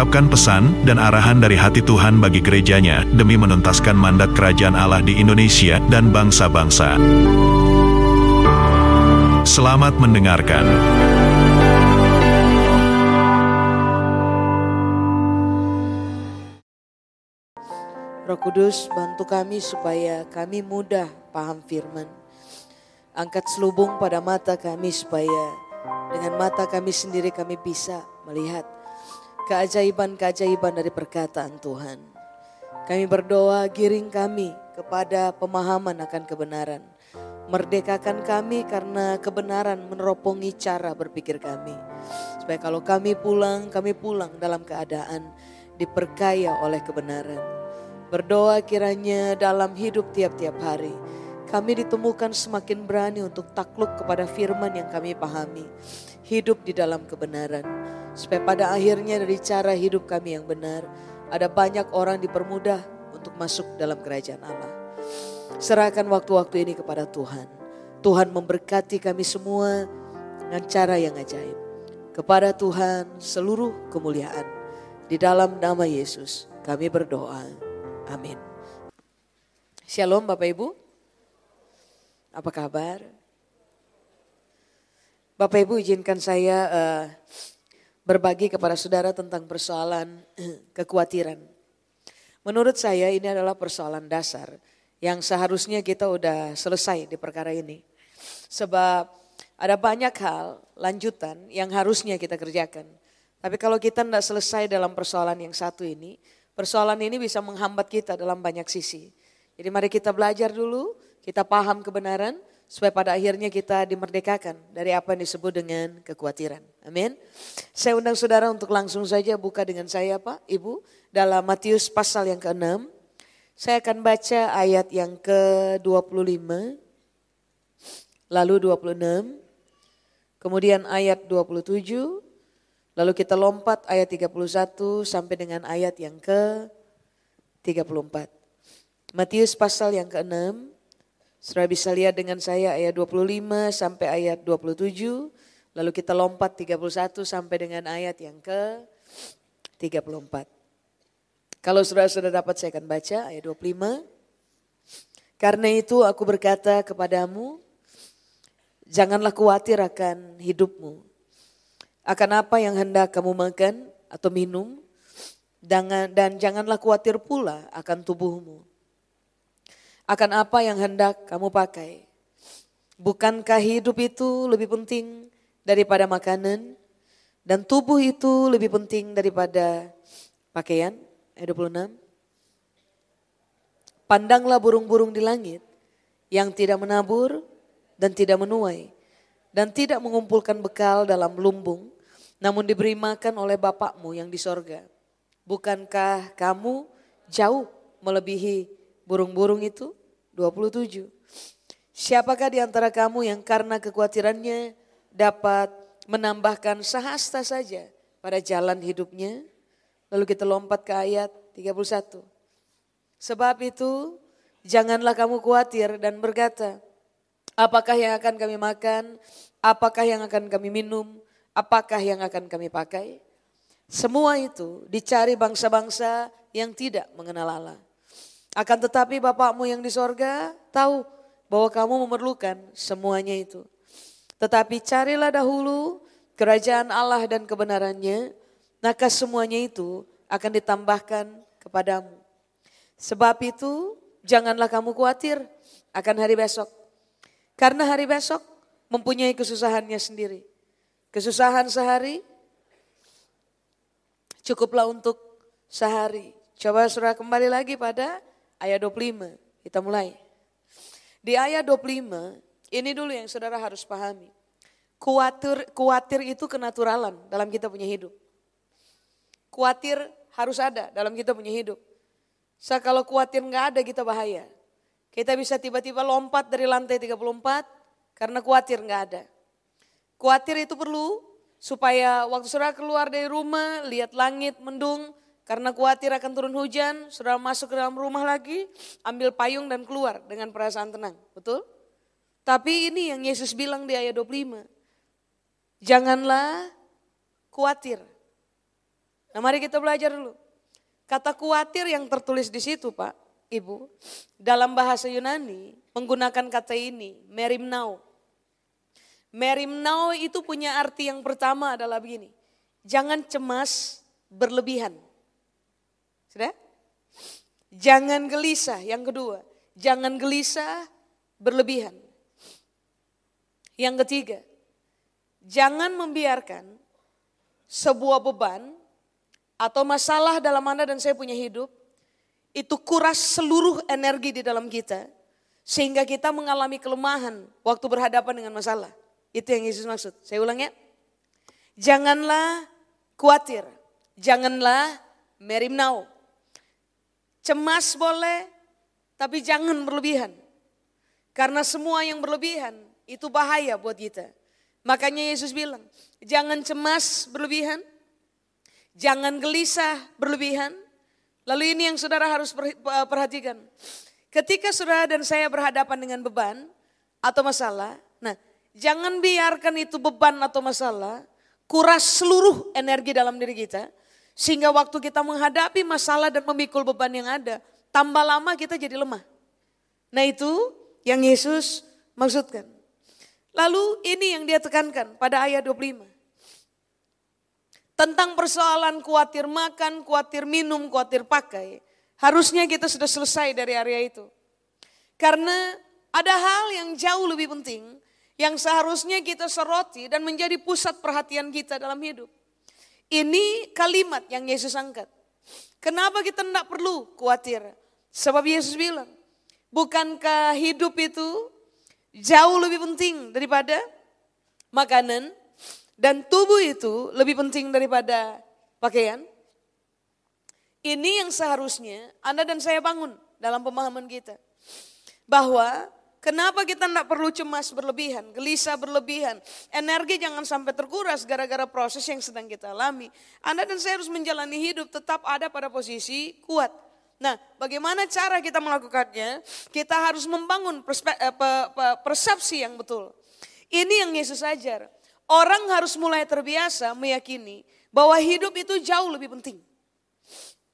mengungkapkan pesan dan arahan dari hati Tuhan bagi gerejanya demi menuntaskan mandat kerajaan Allah di Indonesia dan bangsa-bangsa. Selamat mendengarkan. Roh Kudus bantu kami supaya kami mudah paham firman. Angkat selubung pada mata kami supaya dengan mata kami sendiri kami bisa melihat keajaiban-keajaiban dari perkataan Tuhan. Kami berdoa giring kami kepada pemahaman akan kebenaran. Merdekakan kami karena kebenaran meneropongi cara berpikir kami. Supaya kalau kami pulang, kami pulang dalam keadaan diperkaya oleh kebenaran. Berdoa kiranya dalam hidup tiap-tiap hari kami ditemukan semakin berani untuk takluk kepada firman yang kami pahami. Hidup di dalam kebenaran. Supaya pada akhirnya dari cara hidup kami yang benar, ada banyak orang dipermudah untuk masuk dalam kerajaan Allah. Serahkan waktu-waktu ini kepada Tuhan. Tuhan memberkati kami semua dengan cara yang ajaib. Kepada Tuhan seluruh kemuliaan. Di dalam nama Yesus kami berdoa. Amin. Shalom Bapak Ibu. Apa kabar? Bapak Ibu izinkan saya uh, berbagi kepada saudara tentang persoalan kekhawatiran. Menurut saya ini adalah persoalan dasar yang seharusnya kita udah selesai di perkara ini. Sebab ada banyak hal lanjutan yang harusnya kita kerjakan. Tapi kalau kita tidak selesai dalam persoalan yang satu ini, persoalan ini bisa menghambat kita dalam banyak sisi. Jadi mari kita belajar dulu, kita paham kebenaran, supaya pada akhirnya kita dimerdekakan dari apa yang disebut dengan kekhawatiran. Amin. Saya undang saudara untuk langsung saja buka dengan saya Pak, Ibu, dalam Matius pasal yang ke-6. Saya akan baca ayat yang ke-25, lalu 26, kemudian ayat 27, lalu kita lompat ayat 31 sampai dengan ayat yang ke-34. Matius pasal yang ke-6, Saudara bisa lihat dengan saya ayat 25 sampai ayat 27. Lalu kita lompat 31 sampai dengan ayat yang ke 34. Kalau saudara sudah dapat saya akan baca ayat 25. Karena itu aku berkata kepadamu, janganlah khawatir akan hidupmu. Akan apa yang hendak kamu makan atau minum, dan, dan janganlah khawatir pula akan tubuhmu akan apa yang hendak kamu pakai. Bukankah hidup itu lebih penting daripada makanan dan tubuh itu lebih penting daripada pakaian? Ayat 26. Pandanglah burung-burung di langit yang tidak menabur dan tidak menuai dan tidak mengumpulkan bekal dalam lumbung namun diberi makan oleh Bapakmu yang di sorga. Bukankah kamu jauh melebihi burung-burung itu? 27. Siapakah di antara kamu yang karena kekhawatirannya dapat menambahkan sehasta saja pada jalan hidupnya? Lalu kita lompat ke ayat 31. Sebab itu janganlah kamu khawatir dan berkata, apakah yang akan kami makan, apakah yang akan kami minum, apakah yang akan kami pakai? Semua itu dicari bangsa-bangsa yang tidak mengenal Allah. Akan tetapi Bapakmu yang di sorga tahu bahwa kamu memerlukan semuanya itu. Tetapi carilah dahulu kerajaan Allah dan kebenarannya, maka semuanya itu akan ditambahkan kepadamu. Sebab itu janganlah kamu khawatir akan hari besok. Karena hari besok mempunyai kesusahannya sendiri. Kesusahan sehari cukuplah untuk sehari. Coba surah kembali lagi pada ayat 25. Kita mulai. Di ayat 25, ini dulu yang saudara harus pahami. Kuatir, kuatir itu kenaturalan dalam kita punya hidup. Kuatir harus ada dalam kita punya hidup. So, kalau kuatir nggak ada kita bahaya. Kita bisa tiba-tiba lompat dari lantai 34 karena khawatir nggak ada. Khawatir itu perlu supaya waktu saudara keluar dari rumah, lihat langit mendung, karena khawatir akan turun hujan, saudara masuk ke dalam rumah lagi, ambil payung dan keluar dengan perasaan tenang. Betul? Tapi ini yang Yesus bilang di ayat 25. Janganlah khawatir. Nah mari kita belajar dulu. Kata khawatir yang tertulis di situ Pak, Ibu, dalam bahasa Yunani menggunakan kata ini, merimnau. Merimnau itu punya arti yang pertama adalah begini, jangan cemas berlebihan. Sudah? Jangan gelisah, yang kedua, jangan gelisah berlebihan. Yang ketiga, jangan membiarkan sebuah beban atau masalah dalam Anda dan saya punya hidup itu kuras seluruh energi di dalam kita sehingga kita mengalami kelemahan waktu berhadapan dengan masalah. Itu yang Yesus maksud. Saya ulang ya. Janganlah khawatir. Janganlah merimnau. Cemas boleh, tapi jangan berlebihan. Karena semua yang berlebihan itu bahaya buat kita. Makanya Yesus bilang, jangan cemas berlebihan, jangan gelisah berlebihan, Lalu ini yang saudara harus perhatikan. Ketika saudara dan saya berhadapan dengan beban atau masalah, nah jangan biarkan itu beban atau masalah kuras seluruh energi dalam diri kita. Sehingga waktu kita menghadapi masalah dan memikul beban yang ada, tambah lama kita jadi lemah. Nah itu yang Yesus maksudkan. Lalu ini yang dia tekankan pada ayat 25 tentang persoalan khawatir makan, khawatir minum, khawatir pakai, harusnya kita sudah selesai dari area itu. Karena ada hal yang jauh lebih penting yang seharusnya kita soroti dan menjadi pusat perhatian kita dalam hidup. Ini kalimat yang Yesus angkat. Kenapa kita tidak perlu khawatir? Sebab Yesus bilang, bukankah hidup itu jauh lebih penting daripada makanan, dan tubuh itu lebih penting daripada pakaian. Ini yang seharusnya Anda dan saya bangun dalam pemahaman kita. Bahwa kenapa kita tidak perlu cemas berlebihan, gelisah berlebihan. Energi jangan sampai terkuras gara-gara proses yang sedang kita alami. Anda dan saya harus menjalani hidup tetap ada pada posisi kuat. Nah, bagaimana cara kita melakukannya? Kita harus membangun eh, persepsi yang betul. Ini yang Yesus ajar. Orang harus mulai terbiasa meyakini bahwa hidup itu jauh lebih penting.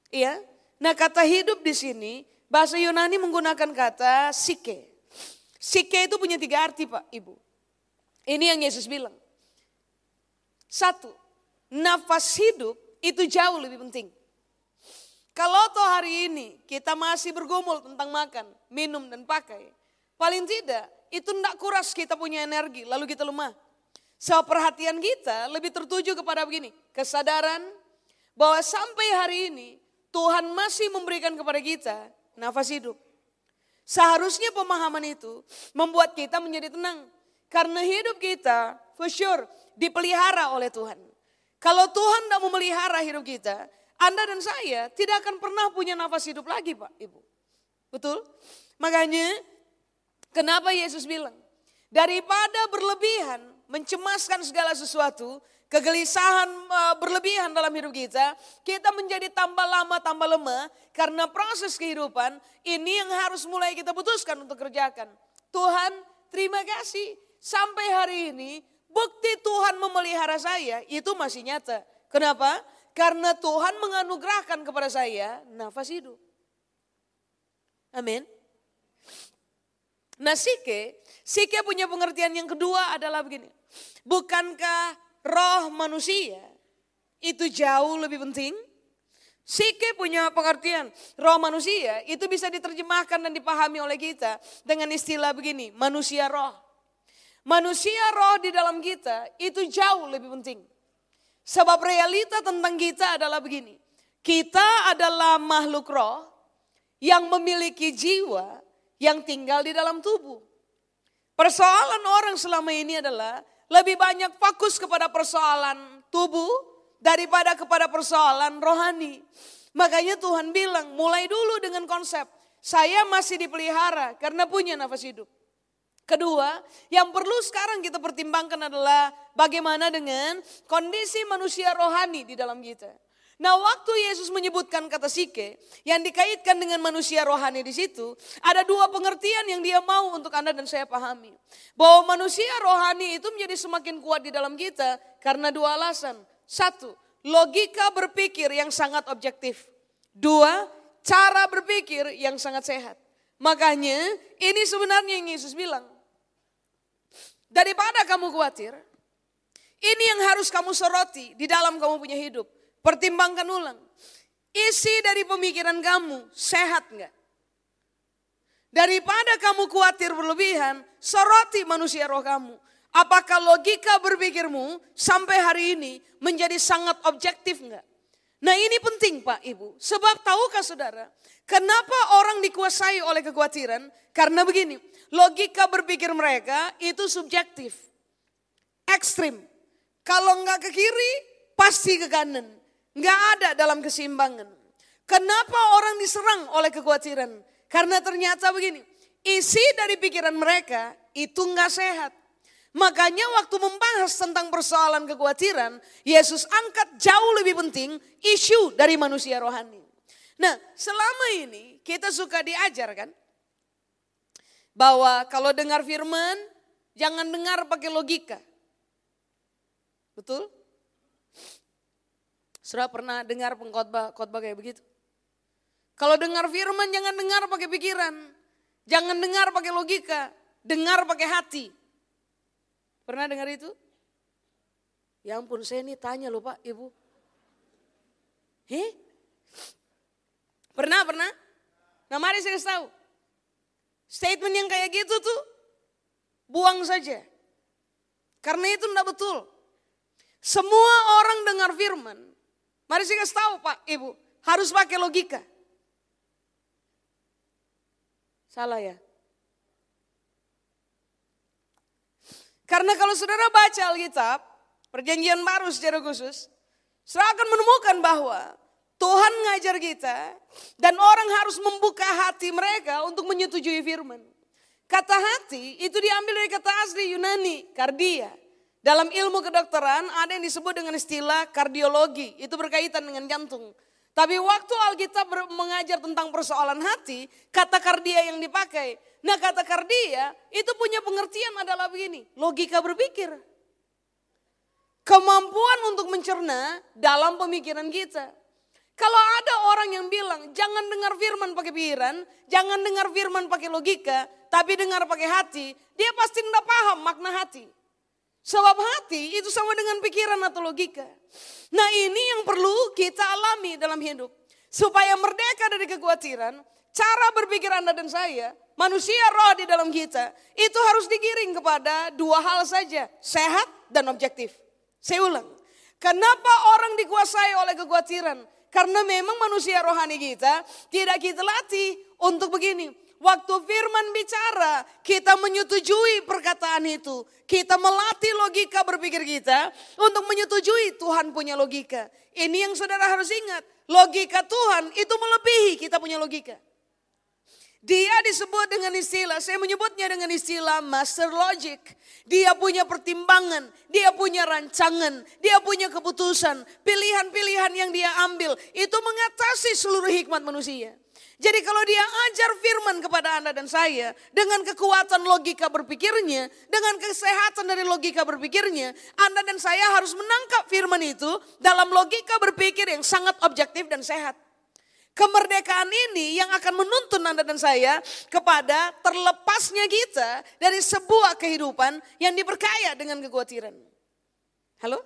Iya. Nah, kata hidup di sini bahasa Yunani menggunakan kata sike. Sike itu punya tiga arti, Pak, Ibu. Ini yang Yesus bilang. Satu, nafas hidup itu jauh lebih penting. Kalau toh hari ini kita masih bergumul tentang makan, minum, dan pakai. Paling tidak itu tidak kuras kita punya energi, lalu kita lemah. So perhatian kita lebih tertuju kepada begini, kesadaran bahwa sampai hari ini Tuhan masih memberikan kepada kita nafas hidup. Seharusnya pemahaman itu membuat kita menjadi tenang. Karena hidup kita for sure dipelihara oleh Tuhan. Kalau Tuhan tidak memelihara hidup kita, Anda dan saya tidak akan pernah punya nafas hidup lagi Pak Ibu. Betul? Makanya kenapa Yesus bilang, daripada berlebihan mencemaskan segala sesuatu, kegelisahan uh, berlebihan dalam hidup kita, kita menjadi tambah lama tambah lemah karena proses kehidupan ini yang harus mulai kita putuskan untuk kerjakan. Tuhan, terima kasih sampai hari ini bukti Tuhan memelihara saya itu masih nyata. Kenapa? Karena Tuhan menganugerahkan kepada saya nafas hidup. Amin. Nah Sike, Sike punya pengertian yang kedua adalah begini. Bukankah roh manusia itu jauh lebih penting? Sike punya pengertian, roh manusia itu bisa diterjemahkan dan dipahami oleh kita dengan istilah begini, manusia roh. Manusia roh di dalam kita itu jauh lebih penting. Sebab realita tentang kita adalah begini, kita adalah makhluk roh yang memiliki jiwa yang tinggal di dalam tubuh. Persoalan orang selama ini adalah lebih banyak fokus kepada persoalan tubuh daripada kepada persoalan rohani. Makanya Tuhan bilang mulai dulu dengan konsep saya masih dipelihara karena punya nafas hidup. Kedua, yang perlu sekarang kita pertimbangkan adalah bagaimana dengan kondisi manusia rohani di dalam kita. Nah, waktu Yesus menyebutkan kata sike yang dikaitkan dengan manusia rohani di situ, ada dua pengertian yang dia mau untuk Anda dan saya pahami. Bahwa manusia rohani itu menjadi semakin kuat di dalam kita karena dua alasan. Satu, logika berpikir yang sangat objektif. Dua, cara berpikir yang sangat sehat. Makanya ini sebenarnya yang Yesus bilang. Daripada kamu khawatir, ini yang harus kamu soroti di dalam kamu punya hidup. Pertimbangkan ulang. Isi dari pemikiran kamu sehat nggak? Daripada kamu khawatir berlebihan, soroti manusia roh kamu. Apakah logika berpikirmu sampai hari ini menjadi sangat objektif nggak? Nah ini penting Pak Ibu. Sebab tahukah saudara, kenapa orang dikuasai oleh kekhawatiran? Karena begini, logika berpikir mereka itu subjektif. Ekstrim. Kalau nggak ke kiri, pasti ke kanan. Nggak ada dalam keseimbangan. Kenapa orang diserang oleh kekhawatiran? Karena ternyata begini, isi dari pikiran mereka itu nggak sehat. Makanya waktu membahas tentang persoalan kekhawatiran, Yesus angkat jauh lebih penting isu dari manusia rohani. Nah, selama ini kita suka diajar kan bahwa kalau dengar firman jangan dengar pakai logika. Betul? Sudah pernah dengar pengkhotbah khotbah kayak begitu? Kalau dengar firman jangan dengar pakai pikiran. Jangan dengar pakai logika, dengar pakai hati. Pernah dengar itu? Ya ampun saya ini tanya loh Pak, Ibu. Heh? Pernah, pernah? Nah mari saya tahu. Statement yang kayak gitu tuh buang saja. Karena itu tidak betul. Semua orang dengar firman, Mari saya kasih tahu Pak, Ibu, harus pakai logika. Salah ya? Karena kalau saudara baca Alkitab, perjanjian baru secara khusus, saudara akan menemukan bahwa Tuhan ngajar kita dan orang harus membuka hati mereka untuk menyetujui firman. Kata hati itu diambil dari kata asli Yunani, kardia. Dalam ilmu kedokteran ada yang disebut dengan istilah kardiologi, itu berkaitan dengan jantung. Tapi waktu Alkitab mengajar tentang persoalan hati, kata kardia yang dipakai. Nah kata kardia itu punya pengertian adalah begini, logika berpikir. Kemampuan untuk mencerna dalam pemikiran kita. Kalau ada orang yang bilang jangan dengar firman pakai pikiran, jangan dengar firman pakai logika, tapi dengar pakai hati, dia pasti tidak paham makna hati. Sebab hati itu sama dengan pikiran atau logika. Nah ini yang perlu kita alami dalam hidup. Supaya merdeka dari kekhawatiran, cara berpikir Anda dan saya, manusia roh di dalam kita, itu harus digiring kepada dua hal saja, sehat dan objektif. Saya ulang, kenapa orang dikuasai oleh kekhawatiran? Karena memang manusia rohani kita tidak kita latih untuk begini. Waktu firman bicara, kita menyetujui perkataan itu. Kita melatih logika berpikir kita untuk menyetujui Tuhan punya logika. Ini yang saudara harus ingat. Logika Tuhan itu melebihi kita punya logika. Dia disebut dengan istilah, saya menyebutnya dengan istilah master logic. Dia punya pertimbangan, dia punya rancangan, dia punya keputusan. Pilihan-pilihan yang dia ambil itu mengatasi seluruh hikmat manusia. Jadi kalau dia ajar firman kepada Anda dan saya dengan kekuatan logika berpikirnya, dengan kesehatan dari logika berpikirnya, Anda dan saya harus menangkap firman itu dalam logika berpikir yang sangat objektif dan sehat. Kemerdekaan ini yang akan menuntun Anda dan saya kepada terlepasnya kita dari sebuah kehidupan yang diperkaya dengan kekhawatiran. Halo?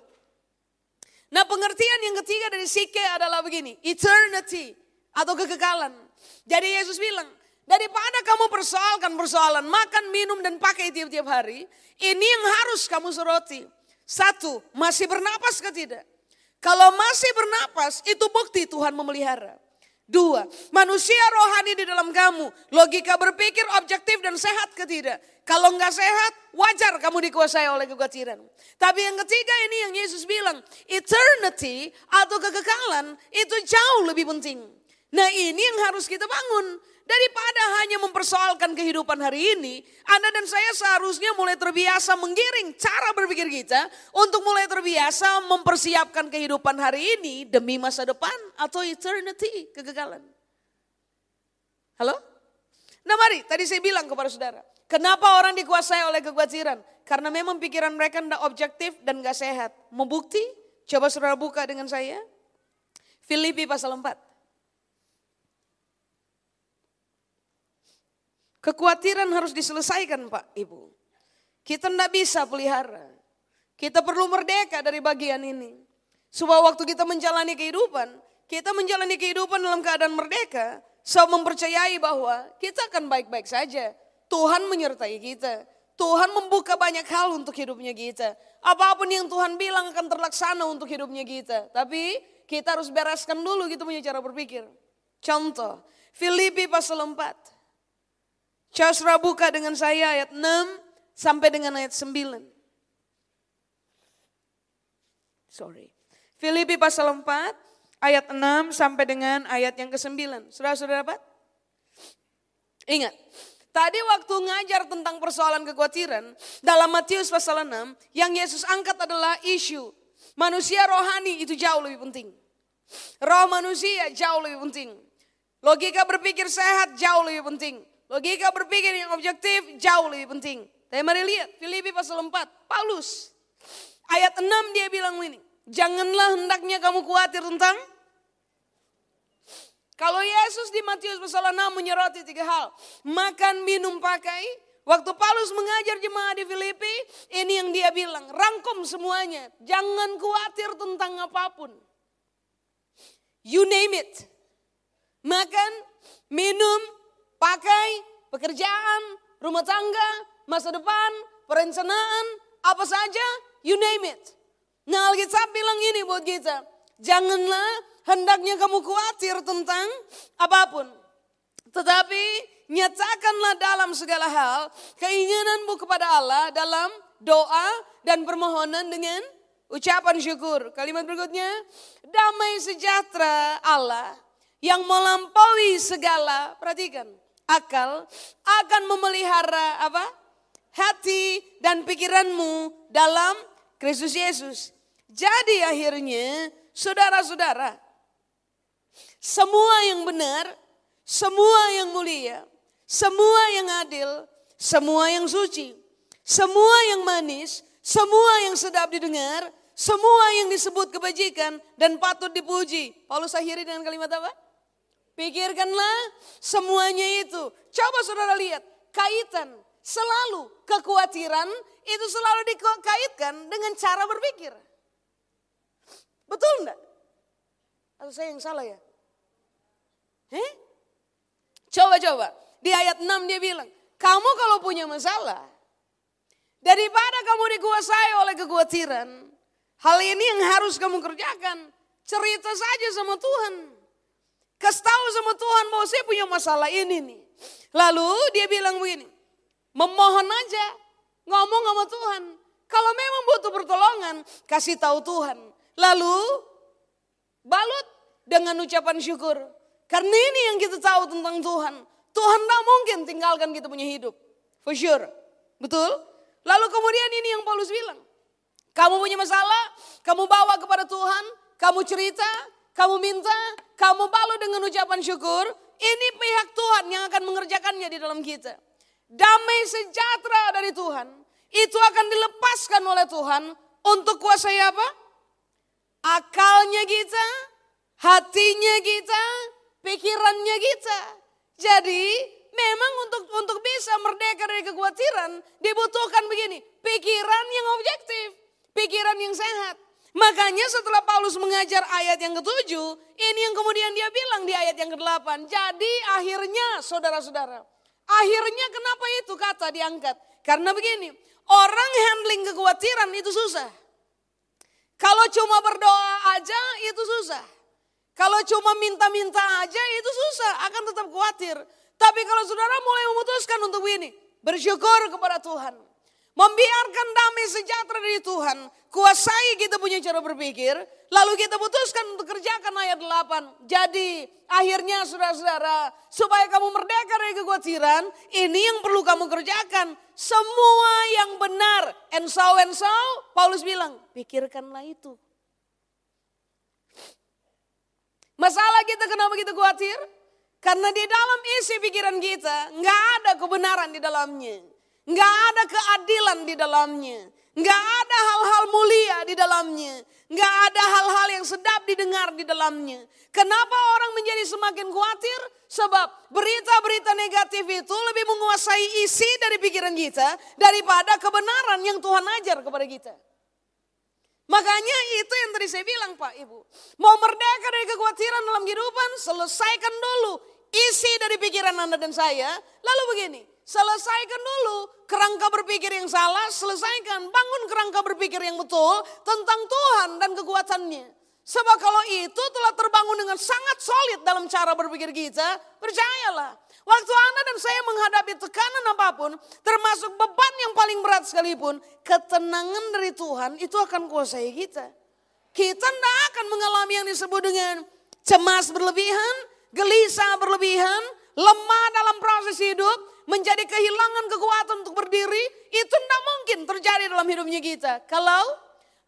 Nah pengertian yang ketiga dari Sike adalah begini, eternity atau kekekalan. Jadi Yesus bilang, daripada kamu persoalkan persoalan makan, minum, dan pakai tiap-tiap hari, ini yang harus kamu soroti. Satu, masih bernapas ke tidak? Kalau masih bernapas, itu bukti Tuhan memelihara. Dua, manusia rohani di dalam kamu, logika berpikir objektif dan sehat ke tidak? Kalau enggak sehat, wajar kamu dikuasai oleh kekhawatiran. Tapi yang ketiga ini yang Yesus bilang, eternity atau kekekalan itu jauh lebih penting. Nah ini yang harus kita bangun. Daripada hanya mempersoalkan kehidupan hari ini, Anda dan saya seharusnya mulai terbiasa menggiring cara berpikir kita untuk mulai terbiasa mempersiapkan kehidupan hari ini demi masa depan atau eternity, kegagalan. Halo? Nah mari, tadi saya bilang kepada saudara, kenapa orang dikuasai oleh kekhawatiran? Karena memang pikiran mereka tidak objektif dan gak sehat. Mau bukti? Coba saudara buka dengan saya. Filipi pasal 4. Kekhawatiran harus diselesaikan Pak Ibu. Kita tidak bisa pelihara. Kita perlu merdeka dari bagian ini. Supaya waktu kita menjalani kehidupan, kita menjalani kehidupan dalam keadaan merdeka. So mempercayai bahwa kita akan baik-baik saja. Tuhan menyertai kita. Tuhan membuka banyak hal untuk hidupnya kita. Apa pun yang Tuhan bilang akan terlaksana untuk hidupnya kita. Tapi kita harus bereskan dulu gitu punya cara berpikir. Contoh, Filipi pasal 4. Coba buka dengan saya ayat 6 sampai dengan ayat 9. Sorry. Filipi pasal 4 ayat 6 sampai dengan ayat yang ke-9. Saudara-saudara dapat? Ingat, tadi waktu ngajar tentang persoalan kekhawatiran, dalam Matius pasal 6, yang Yesus angkat adalah isu manusia rohani itu jauh lebih penting. Roh manusia jauh lebih penting. Logika berpikir sehat jauh lebih penting. Logika berpikir yang objektif jauh lebih penting. Tapi mari lihat Filipi pasal 4, Paulus. Ayat 6 dia bilang ini, janganlah hendaknya kamu khawatir tentang kalau Yesus di Matius pasal 6 menyoroti tiga hal, makan, minum, pakai. Waktu Paulus mengajar jemaat di Filipi, ini yang dia bilang, rangkum semuanya. Jangan khawatir tentang apa pun. You name it. Makan, minum, pakai, pekerjaan, rumah tangga, masa depan, perencanaan, apa saja, you name it. Nah Alkitab bilang ini buat kita, janganlah hendaknya kamu khawatir tentang apa pun. Tetapi nyatakanlah dalam segala hal keinginanmu kepada Allah dalam doa dan permohonan dengan ucapan syukur. Kalimat berikutnya, damai sejahtera Allah yang melampaui segala, perhatikan, akal akan memelihara apa? hati dan pikiranmu dalam Kristus Yesus. Jadi akhirnya saudara-saudara, semua yang benar, semua yang mulia, semua yang adil, semua yang suci, semua yang manis, semua yang sedap didengar, semua yang disebut kebajikan dan patut dipuji. Paulus akhiri dengan kalimat apa? Pikirkanlah semuanya itu. Coba saudara lihat, kaitan selalu kekhawatiran itu selalu dikaitkan dengan cara berpikir. Betul enggak? Atau saya yang salah ya? Eh? Coba-coba, di ayat 6 dia bilang, kamu kalau punya masalah, daripada kamu dikuasai oleh kekhawatiran, hal ini yang harus kamu kerjakan. Cerita saja sama Tuhan. Kasih tahu sama Tuhan bahwa saya punya masalah ini nih. Lalu dia bilang begini, memohon aja, ngomong sama Tuhan. Kalau memang butuh pertolongan, kasih tahu Tuhan. Lalu balut dengan ucapan syukur. Karena ini yang kita tahu tentang Tuhan. Tuhan tak mungkin tinggalkan kita punya hidup. For sure. Betul? Lalu kemudian ini yang Paulus bilang. Kamu punya masalah, kamu bawa kepada Tuhan, kamu cerita, kamu minta, kamu balu dengan ucapan syukur, ini pihak Tuhan yang akan mengerjakannya di dalam kita. Damai sejahtera dari Tuhan, itu akan dilepaskan oleh Tuhan untuk kuasai apa? Akalnya kita, hatinya kita, pikirannya kita. Jadi memang untuk untuk bisa merdeka dari kekhawatiran dibutuhkan begini, pikiran yang objektif, pikiran yang sehat. Makanya setelah Paulus mengajar ayat yang ketujuh, ini yang kemudian dia bilang di ayat yang kedelapan. Jadi akhirnya saudara-saudara, akhirnya kenapa itu kata diangkat? Karena begini, orang handling kekhawatiran itu susah. Kalau cuma berdoa aja itu susah. Kalau cuma minta-minta aja itu susah, akan tetap khawatir. Tapi kalau saudara mulai memutuskan untuk ini, bersyukur kepada Tuhan. Membiarkan damai sejahtera dari Tuhan. Kuasai kita punya cara berpikir. Lalu kita putuskan untuk kerjakan ayat 8. Jadi akhirnya saudara-saudara. Supaya kamu merdeka dari kekhawatiran. Ini yang perlu kamu kerjakan. Semua yang benar. And so and so. Paulus bilang pikirkanlah itu. Masalah kita kenapa kita khawatir? Karena di dalam isi pikiran kita nggak ada kebenaran di dalamnya. Nggak ada keadilan di dalamnya. Nggak ada hal-hal mulia di dalamnya. Nggak ada hal-hal yang sedap didengar di dalamnya. Kenapa orang menjadi semakin khawatir? Sebab berita-berita negatif itu lebih menguasai isi dari pikiran kita daripada kebenaran yang Tuhan ajar kepada kita. Makanya itu yang tadi saya bilang Pak Ibu. Mau merdeka dari kekhawatiran dalam kehidupan, selesaikan dulu isi dari pikiran Anda dan saya. Lalu begini, selesaikan dulu kerangka berpikir yang salah, selesaikan. Bangun kerangka berpikir yang betul tentang Tuhan dan kekuatannya. Sebab kalau itu telah terbangun dengan sangat solid dalam cara berpikir kita, percayalah. Waktu Anda dan saya menghadapi tekanan apa pun, termasuk beban yang paling berat sekalipun, ketenangan dari Tuhan itu akan kuasai kita. Kita tidak akan mengalami yang disebut dengan cemas berlebihan, gelisah berlebihan, lemah dalam proses hidup, menjadi kehilangan kekuatan untuk berdiri, itu tidak mungkin terjadi dalam hidupnya kita. Kalau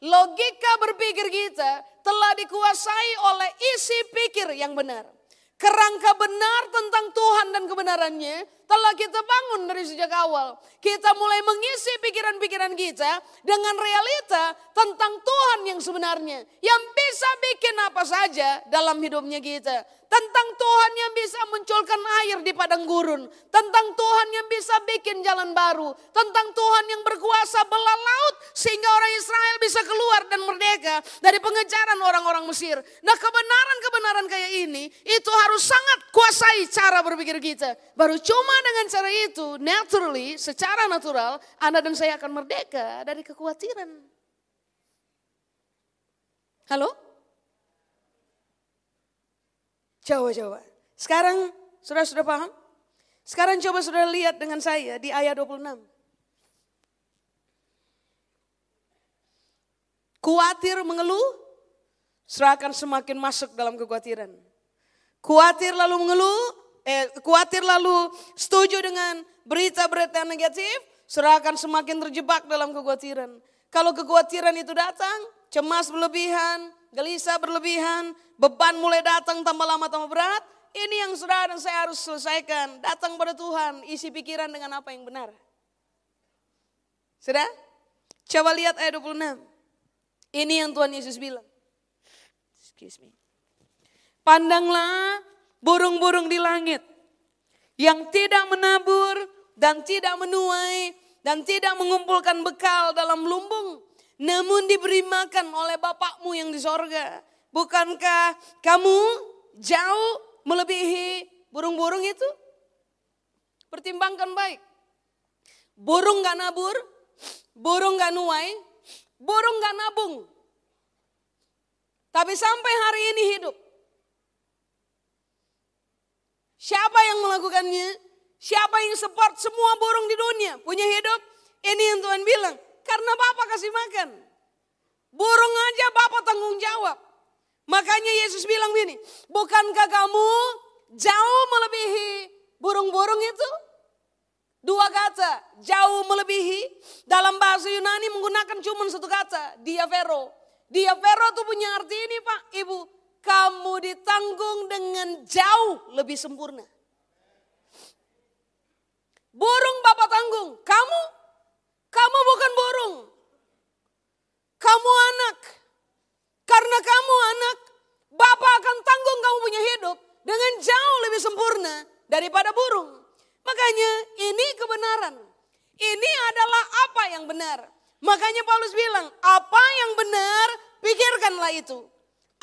logika berpikir kita telah dikuasai oleh isi pikir yang benar. Kerangka benar tentang Tuhan dan kebenarannya telah kita bangun dari sejak awal. Kita mulai mengisi pikiran-pikiran kita dengan realita tentang Tuhan yang sebenarnya. Yang bisa bikin apa saja dalam hidupnya kita. Tentang Tuhan yang bisa munculkan air di padang gurun. Tentang Tuhan yang bisa bikin jalan baru. Tentang Tuhan yang berkuasa belah laut sehingga orang Israel bisa keluar dan merdeka dari pengejaran orang-orang Mesir. Nah kebenaran-kebenaran kayak ini itu harus sangat kuasai cara berpikir kita. Baru cuma dengan cara itu naturally, secara natural Anda dan saya akan merdeka dari kekhawatiran. Halo? Coba-coba. Sekarang sudah sudah paham? Sekarang coba sudah lihat dengan saya di ayat 26. Kuatir mengeluh, serahkan semakin masuk dalam kekhawatiran. Kuatir lalu mengeluh, eh, kuatir lalu setuju dengan berita-berita negatif, serahkan semakin terjebak dalam kekhawatiran. Kalau kekhawatiran itu datang, cemas berlebihan, gelisah berlebihan, beban mulai datang tambah lama tambah berat, ini yang saudara dan saya harus selesaikan. Datang pada Tuhan, isi pikiran dengan apa yang benar. Sudah? Coba lihat ayat 26. Ini yang Tuhan Yesus bilang. Excuse me. Pandanglah burung-burung di langit yang tidak menabur dan tidak menuai dan tidak mengumpulkan bekal dalam lumbung namun diberi makan oleh Bapakmu yang di sorga. Bukankah kamu jauh melebihi burung-burung itu? Pertimbangkan baik. Burung gak nabur, burung gak nuai, burung gak nabung. Tapi sampai hari ini hidup. Siapa yang melakukannya? Siapa yang support semua burung di dunia punya hidup? Ini yang Tuhan bilang. Karena Bapak kasih makan. Burung aja Bapak tanggung jawab. Makanya Yesus bilang gini, bukankah kamu jauh melebihi burung-burung itu? Dua kata, jauh melebihi. Dalam bahasa Yunani menggunakan cuma satu kata, diavero. Diavero itu punya arti ini Pak, Ibu. Kamu ditanggung dengan jauh lebih sempurna. Burung Bapak tanggung, kamu kamu bukan burung. Kamu anak. Karena kamu anak, Bapak akan tanggung kamu punya hidup dengan jauh lebih sempurna daripada burung. Makanya ini kebenaran. Ini adalah apa yang benar. Makanya Paulus bilang, apa yang benar, pikirkanlah itu.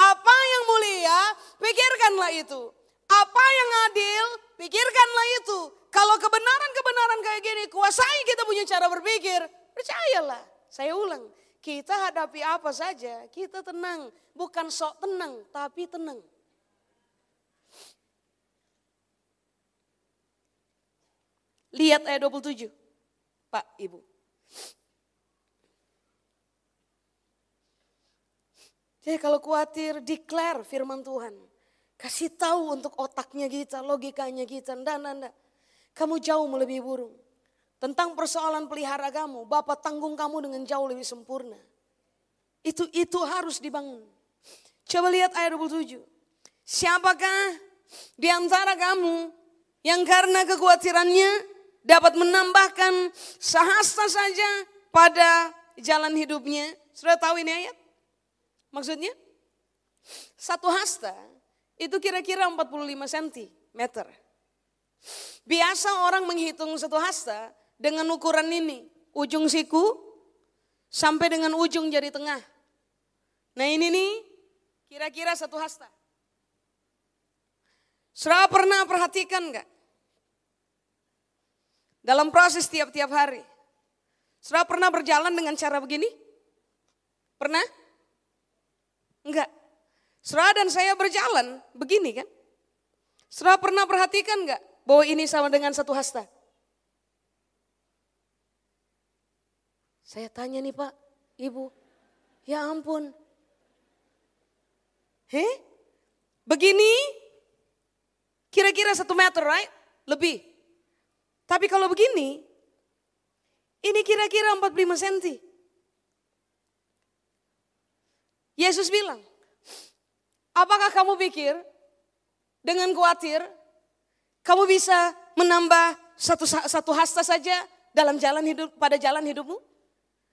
Apa yang mulia, pikirkanlah itu. Apa yang adil, pikirkanlah itu. Kalau kebenaran-kebenaran kayak gini kuasai kita punya cara berpikir, percayalah. Saya ulang, kita hadapi apa saja, kita tenang. Bukan sok tenang, tapi tenang. Lihat ayat 27, Pak Ibu. Jadi kalau khawatir, declare firman Tuhan. Kasih tahu untuk otaknya kita, logikanya kita. Nggak, nggak. Kamu jauh melebihi burung. Tentang persoalan pelihara kamu, Bapak tanggung kamu dengan jauh lebih sempurna. Itu itu harus dibangun. Coba lihat ayat 27. Siapakah di antara kamu yang karena kekhawatirannya dapat menambahkan sehasta saja pada jalan hidupnya? Sudah tahu ini ayat? Maksudnya? Satu hasta itu kira-kira 45 cm. Biasa orang menghitung satu hasta dengan ukuran ini. Ujung siku sampai dengan ujung jari tengah. Nah ini nih kira-kira satu hasta. Sudah pernah perhatikan nggak? Dalam proses tiap-tiap hari. Sudah pernah berjalan dengan cara begini? Pernah? Enggak. Sudah dan saya berjalan begini kan? Sudah pernah perhatikan enggak bahwa ini sama dengan satu hasta? Saya tanya nih Pak, Ibu, ya ampun. Heh? Begini? Kira-kira satu meter, right? Lebih. Tapi kalau begini, ini kira-kira 45 cm. Yesus bilang, apakah kamu pikir dengan khawatir kamu bisa menambah satu satu hasta saja dalam jalan hidup pada jalan hidupmu?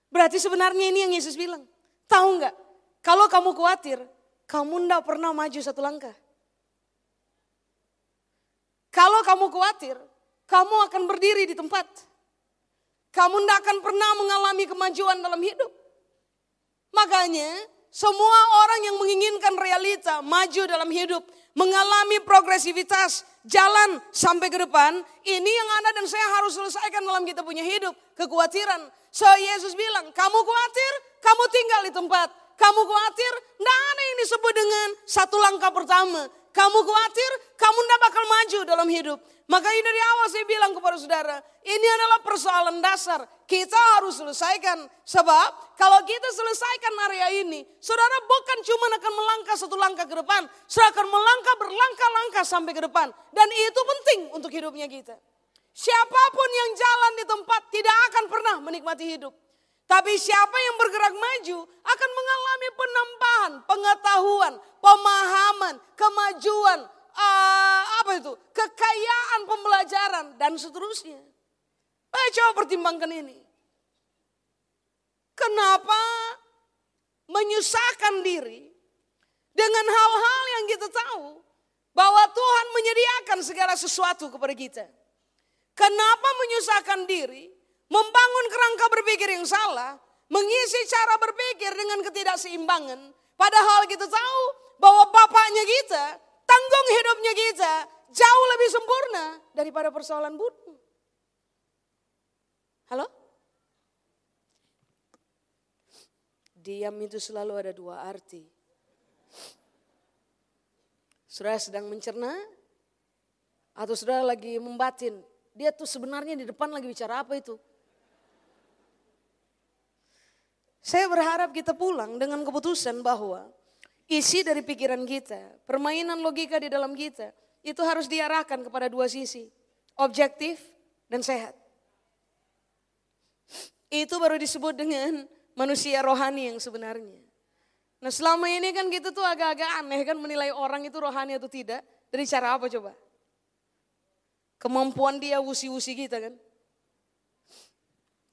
Berarti sebenarnya ini yang Yesus bilang. Tahu nggak? Kalau kamu khawatir, kamu ndak pernah maju satu langkah. Kalau kamu khawatir, kamu akan berdiri di tempat. Kamu ndak akan pernah mengalami kemajuan dalam hidup. Makanya semua orang yang menginginkan realita, maju dalam hidup, mengalami progresivitas, jalan sampai ke depan, ini yang Anda dan saya harus selesaikan dalam kita punya hidup, kekhawatiran. So Yesus bilang, kamu khawatir, kamu tinggal di tempat. Kamu khawatir, tidak ada yang disebut dengan satu langkah pertama. Kamu khawatir, kamu tidak bakal maju dalam hidup. Makanya dari awal saya bilang kepada saudara, ini adalah persoalan dasar. Kita harus selesaikan. Sebab kalau kita selesaikan area ini, saudara bukan cuma akan melangkah satu langkah ke depan. Saudara akan melangkah berlangkah-langkah sampai ke depan. Dan itu penting untuk hidupnya kita. Siapa pun yang jalan di tempat tidak akan pernah menikmati hidup. Tapi siapa yang bergerak maju akan mengalami penambahan, pengetahuan, pemahaman, kemajuan, uh, apa itu, kekayaan pembelajaran dan seterusnya. Ayo coba pertimbangkan ini. Kenapa menyusahkan diri dengan hal-hal yang kita tahu bahwa Tuhan menyediakan segala sesuatu kepada kita. Kenapa menyusahkan diri, membangun kerangka berpikir yang salah, mengisi cara berpikir dengan ketidakseimbangan, padahal kita tahu bahwa bapaknya kita, tanggung hidupnya kita jauh lebih sempurna daripada persoalan burung. Halo? Diam itu selalu ada dua arti. Saudara sedang mencerna atau saudara lagi membatin dia tuh sebenarnya di depan lagi bicara apa itu? Saya berharap kita pulang dengan keputusan bahwa isi dari pikiran kita, permainan logika di dalam kita, itu harus diarahkan kepada dua sisi. Objektif dan sehat. Itu baru disebut dengan manusia rohani yang sebenarnya. Nah selama ini kan kita tuh agak-agak aneh kan menilai orang itu rohani atau tidak. Dari cara apa coba? Kemampuan dia wusi-wusi kita kan.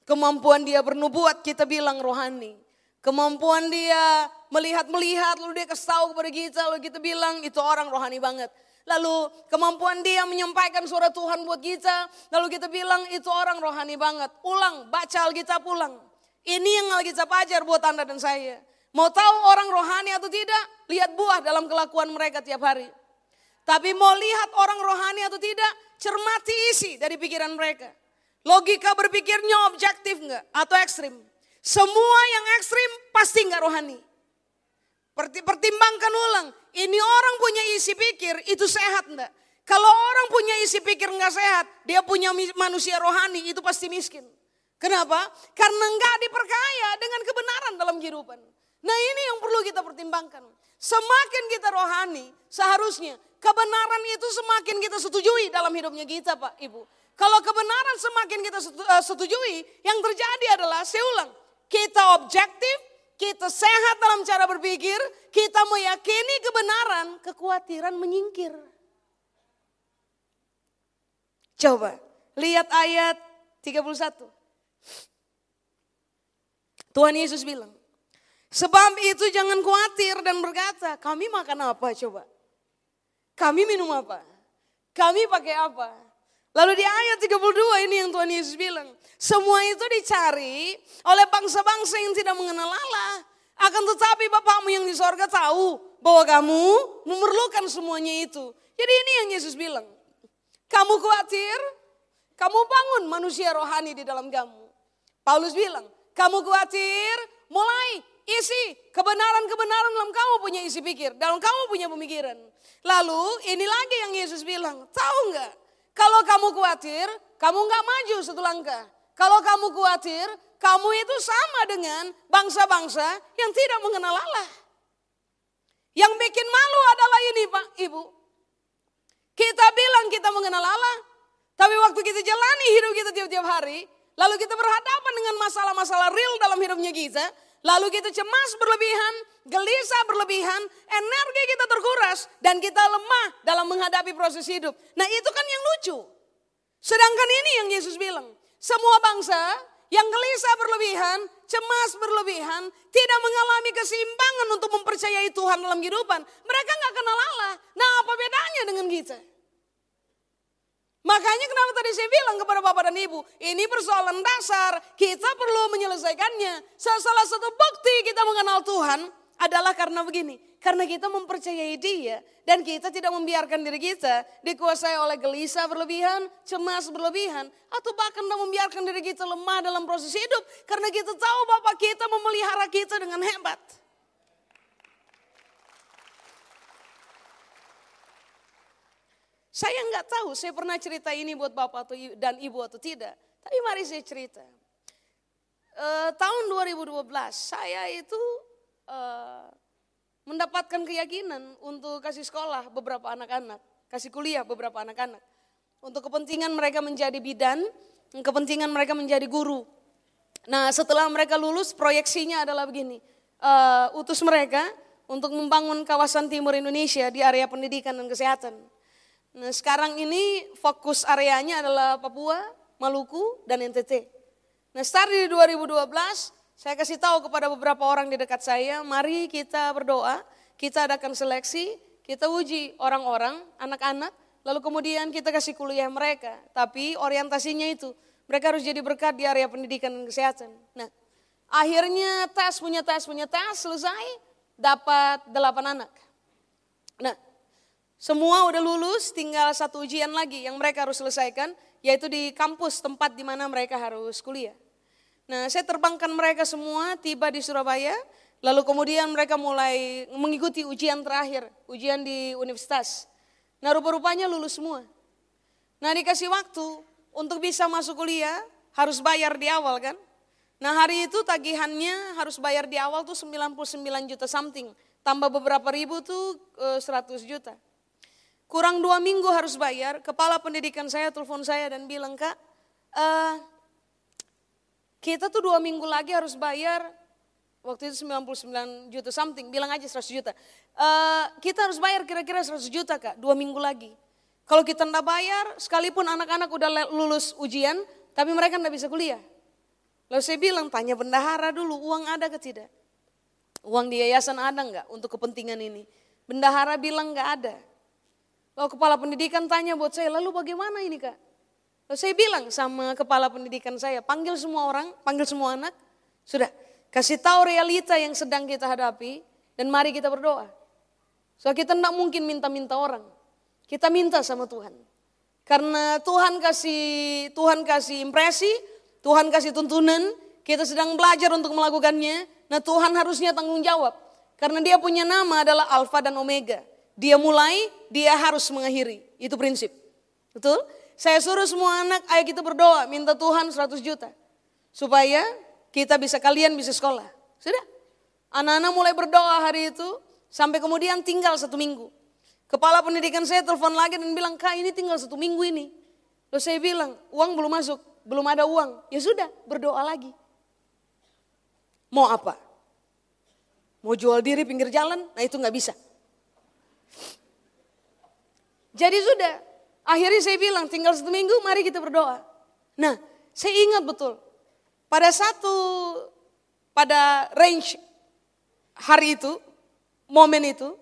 Kemampuan dia bernubuat kita bilang rohani. Kemampuan dia melihat-melihat lalu dia tahu kepada kita lalu kita bilang itu orang rohani banget. Lalu kemampuan dia menyampaikan suara Tuhan buat kita. Lalu kita bilang itu orang rohani banget. Ulang, baca Alkitab pulang. Ini yang Alkitab ajar buat Anda dan saya. Mau tahu orang rohani atau tidak? Lihat buah dalam kelakuan mereka tiap hari. Tapi mau lihat orang rohani atau tidak? cermati isi dari pikiran mereka. Logika berpikirnya objektif enggak atau ekstrim. Semua yang ekstrim pasti enggak rohani. Pertimbangkan ulang, ini orang punya isi pikir itu sehat enggak? Kalau orang punya isi pikir enggak sehat, dia punya manusia rohani itu pasti miskin. Kenapa? Karena nggak diperkaya dengan kebenaran dalam kehidupan. Nah ini yang perlu kita pertimbangkan. Semakin kita rohani, seharusnya kebenaran itu semakin kita setujui dalam hidupnya kita Pak Ibu. Kalau kebenaran semakin kita eh, setujui, yang terjadi adalah, saya ulang, kita objektif, kita sehat dalam cara berpikir, kita meyakini kebenaran, kekhawatiran menyingkir. Coba, lihat ayat 31. Tuhan Yesus bilang, sebab itu jangan khawatir dan berkata, kami makan apa coba? Kami minum apa? Kami pakai apa? Lalu di ayat 32 ini yang Tuhan Yesus bilang, semua itu dicari oleh bangsa-bangsa yang tidak mengenal Allah. Akan tetapi Bapakmu yang di sorga tahu bahwa kamu memerlukan semuanya itu. Jadi ini yang Yesus bilang. Kamu khawatir, kamu bangun manusia rohani di dalam kamu. Paulus bilang, kamu khawatir, mulai isi kebenaran-kebenaran dalam kamu punya isi pikir, dalam kamu punya pemikiran. Lalu ini lagi yang Yesus bilang, tahu nggak? Kalau kamu khawatir, kamu nggak maju satu langkah. Kalau kamu khawatir, kamu itu sama dengan bangsa-bangsa yang tidak mengenal Allah. Yang bikin malu adalah ini Pak, Ibu. Kita bilang kita mengenal Allah, tapi waktu kita jalani hidup kita tiap-tiap hari, Lalu kita berhadapan dengan masalah-masalah real dalam hidupnya kita. Lalu kita cemas berlebihan, gelisah berlebihan, energi kita terkuras dan kita lemah dalam menghadapi proses hidup. Nah itu kan yang lucu. Sedangkan ini yang Yesus bilang, semua bangsa yang gelisah berlebihan, cemas berlebihan, tidak mengalami keseimbangan untuk mempercayai Tuhan dalam kehidupan. Mereka nggak kenal Allah. Nah apa bedanya dengan kita? Makanya kenapa tadi saya bilang kepada Bapak dan Ibu, ini persoalan dasar, kita perlu menyelesaikannya. Salah satu bukti kita mengenal Tuhan adalah karena begini, karena kita mempercayai dia dan kita tidak membiarkan diri kita dikuasai oleh gelisah berlebihan, cemas berlebihan, atau bahkan tidak membiarkan diri kita lemah dalam proses hidup karena kita tahu Bapak kita memelihara kita dengan hebat. Saya nggak tahu, saya pernah cerita ini buat bapak atau dan ibu atau tidak. Tapi mari saya cerita. E, tahun 2012 saya itu e, mendapatkan keyakinan untuk kasih sekolah beberapa anak-anak, kasih kuliah beberapa anak-anak. Untuk kepentingan mereka menjadi bidan, kepentingan mereka menjadi guru. Nah setelah mereka lulus proyeksinya adalah begini, e, utus mereka untuk membangun kawasan timur Indonesia di area pendidikan dan kesehatan. Nah sekarang ini fokus areanya adalah Papua, Maluku, dan NTT. Nah start di 2012, saya kasih tahu kepada beberapa orang di dekat saya, mari kita berdoa, kita adakan seleksi, kita uji orang-orang, anak-anak, lalu kemudian kita kasih kuliah mereka. Tapi orientasinya itu, mereka harus jadi berkat di area pendidikan dan kesehatan. Nah, akhirnya tes, punya tes, punya tes, selesai, dapat delapan anak. Nah, semua udah lulus, tinggal satu ujian lagi yang mereka harus selesaikan, yaitu di kampus tempat di mana mereka harus kuliah. Nah, saya terbangkan mereka semua tiba di Surabaya, lalu kemudian mereka mulai mengikuti ujian terakhir, ujian di universitas. Nah, rupa-rupanya lulus semua. Nah, dikasih waktu untuk bisa masuk kuliah, harus bayar di awal kan? Nah, hari itu tagihannya harus bayar di awal tuh 99 juta something, tambah beberapa ribu tuh 100 eh, juta. Kurang dua minggu harus bayar, kepala pendidikan saya telepon saya dan bilang, Kak, uh, kita tuh dua minggu lagi harus bayar, waktu itu 99 juta something, bilang aja 100 juta. Uh, kita harus bayar kira-kira 100 juta Kak, dua minggu lagi. Kalau kita tidak bayar, sekalipun anak-anak udah lulus ujian, tapi mereka tidak bisa kuliah. Lalu saya bilang, tanya bendahara dulu, uang ada ke tidak? Uang di yayasan ada nggak untuk kepentingan ini? Bendahara bilang nggak ada. Lalu kepala pendidikan tanya buat saya, lalu bagaimana ini kak? Lalu saya bilang sama kepala pendidikan saya, panggil semua orang, panggil semua anak, sudah kasih tahu realita yang sedang kita hadapi dan mari kita berdoa. So kita tidak mungkin minta-minta orang, kita minta sama Tuhan. Karena Tuhan kasih Tuhan kasih impresi, Tuhan kasih tuntunan, kita sedang belajar untuk melakukannya. Nah Tuhan harusnya tanggung jawab. Karena dia punya nama adalah Alfa dan Omega. Dia mulai, dia harus mengakhiri. Itu prinsip. Betul? Saya suruh semua anak, ayo kita berdoa, minta Tuhan 100 juta. Supaya kita bisa, kalian bisa sekolah. Sudah. Anak-anak mulai berdoa hari itu, sampai kemudian tinggal satu minggu. Kepala pendidikan saya telepon lagi dan bilang, kak ini tinggal satu minggu ini. Lalu saya bilang, uang belum masuk, belum ada uang. Ya sudah, berdoa lagi. Mau apa? Mau jual diri pinggir jalan? Nah itu nggak bisa. Jadi sudah, akhirnya saya bilang tinggal satu minggu mari kita berdoa. Nah saya ingat betul, pada satu, pada range hari itu, momen itu,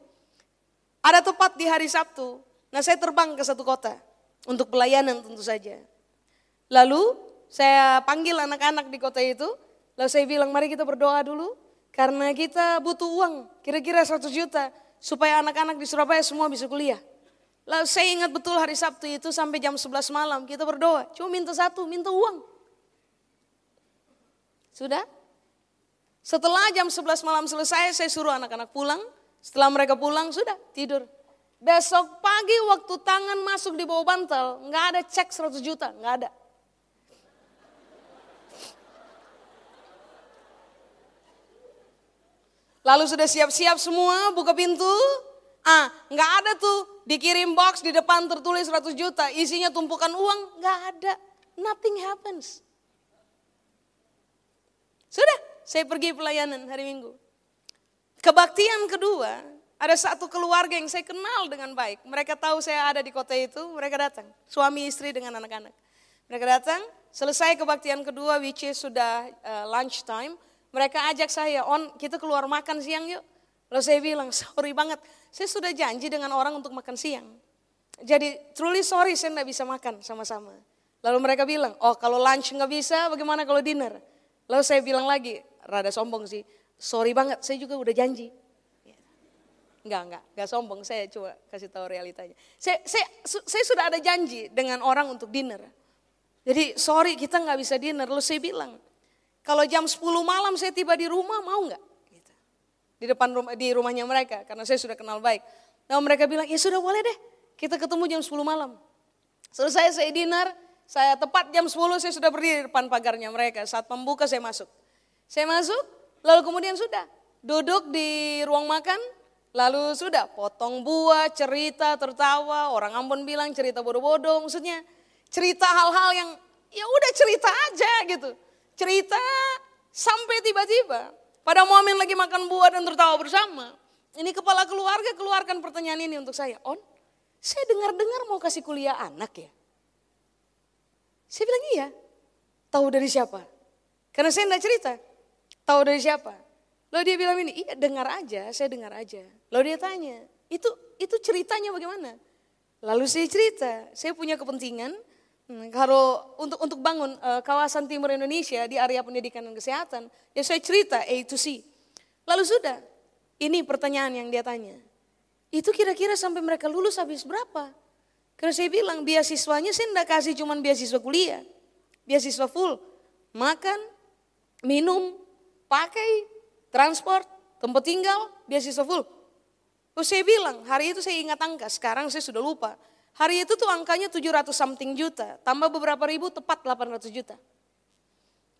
ada tepat di hari Sabtu. Nah saya terbang ke satu kota untuk pelayanan tentu saja. Lalu saya panggil anak-anak di kota itu, lalu saya bilang mari kita berdoa dulu karena kita butuh uang, kira-kira 100 juta supaya anak-anak di Surabaya semua bisa kuliah. Lalu saya ingat betul hari Sabtu itu sampai jam 11 malam kita berdoa. Cuma minta satu, minta uang. Sudah? Setelah jam 11 malam selesai saya suruh anak-anak pulang. Setelah mereka pulang sudah tidur. Besok pagi waktu tangan masuk di bawah bantal, nggak ada cek 100 juta, nggak ada. Lalu sudah siap-siap semua, buka pintu, Ah, nggak ada tuh dikirim box di depan tertulis 100 juta, isinya tumpukan uang, nggak ada. Nothing happens. Sudah, saya pergi pelayanan hari Minggu. Kebaktian kedua, ada satu keluarga yang saya kenal dengan baik. Mereka tahu saya ada di kota itu, mereka datang. Suami istri dengan anak-anak. Mereka datang, selesai kebaktian kedua, which is sudah uh, lunch time. Mereka ajak saya, on kita keluar makan siang yuk. Lalu saya bilang, sorry banget, saya sudah janji dengan orang untuk makan siang. Jadi truly sorry saya tidak bisa makan sama-sama. Lalu mereka bilang, oh kalau lunch nggak bisa, bagaimana kalau dinner? Lalu saya bilang lagi, rada sombong sih, sorry banget, saya juga udah janji. Enggak, enggak, enggak sombong, saya coba kasih tahu realitanya. Saya, saya, saya sudah ada janji dengan orang untuk dinner. Jadi sorry kita nggak bisa dinner, lalu saya bilang, kalau jam 10 malam saya tiba di rumah mau nggak? di depan rumah, di rumahnya mereka karena saya sudah kenal baik. Nah mereka bilang, ya sudah boleh deh, kita ketemu jam 10 malam. Selesai saya dinner, saya tepat jam 10 saya sudah berdiri di depan pagarnya mereka. Saat membuka saya masuk. Saya masuk, lalu kemudian sudah duduk di ruang makan, lalu sudah potong buah, cerita, tertawa, orang Ambon bilang cerita bodoh-bodoh, maksudnya cerita hal-hal yang ya udah cerita aja gitu. Cerita sampai tiba-tiba pada momen lagi makan buah dan tertawa bersama. Ini kepala keluarga keluarkan pertanyaan ini untuk saya. On, saya dengar-dengar mau kasih kuliah anak ya. Saya bilang iya. Tahu dari siapa? Karena saya tidak cerita. Tahu dari siapa? Lalu dia bilang ini, iya dengar aja, saya dengar aja. Lalu dia tanya, itu itu ceritanya bagaimana? Lalu saya cerita, saya punya kepentingan kalau untuk untuk bangun uh, kawasan timur Indonesia di area pendidikan dan kesehatan, ya saya cerita A to C. Lalu sudah, ini pertanyaan yang dia tanya. Itu kira-kira sampai mereka lulus habis berapa? Karena saya bilang beasiswanya saya tidak kasih cuma beasiswa kuliah. Beasiswa full. Makan, minum, pakai, transport, tempat tinggal, beasiswa full. Terus saya bilang, hari itu saya ingat angka, sekarang saya sudah lupa. Hari itu tuh angkanya 700 something juta, tambah beberapa ribu tepat 800 juta.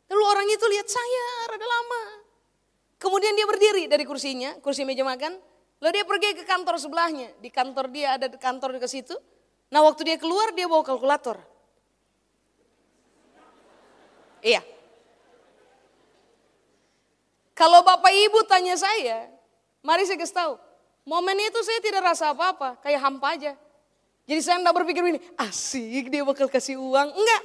Lalu orang itu lihat saya rada lama. Kemudian dia berdiri dari kursinya, kursi meja makan. Lalu dia pergi ke kantor sebelahnya. Di kantor dia ada kantor di situ. Nah waktu dia keluar dia bawa kalkulator. Iya. Kalau bapak ibu tanya saya, mari saya kasih tahu. Momen itu saya tidak rasa apa-apa, kayak hampa aja. Jadi saya enggak berpikir ini, asik dia bakal kasih uang. Enggak,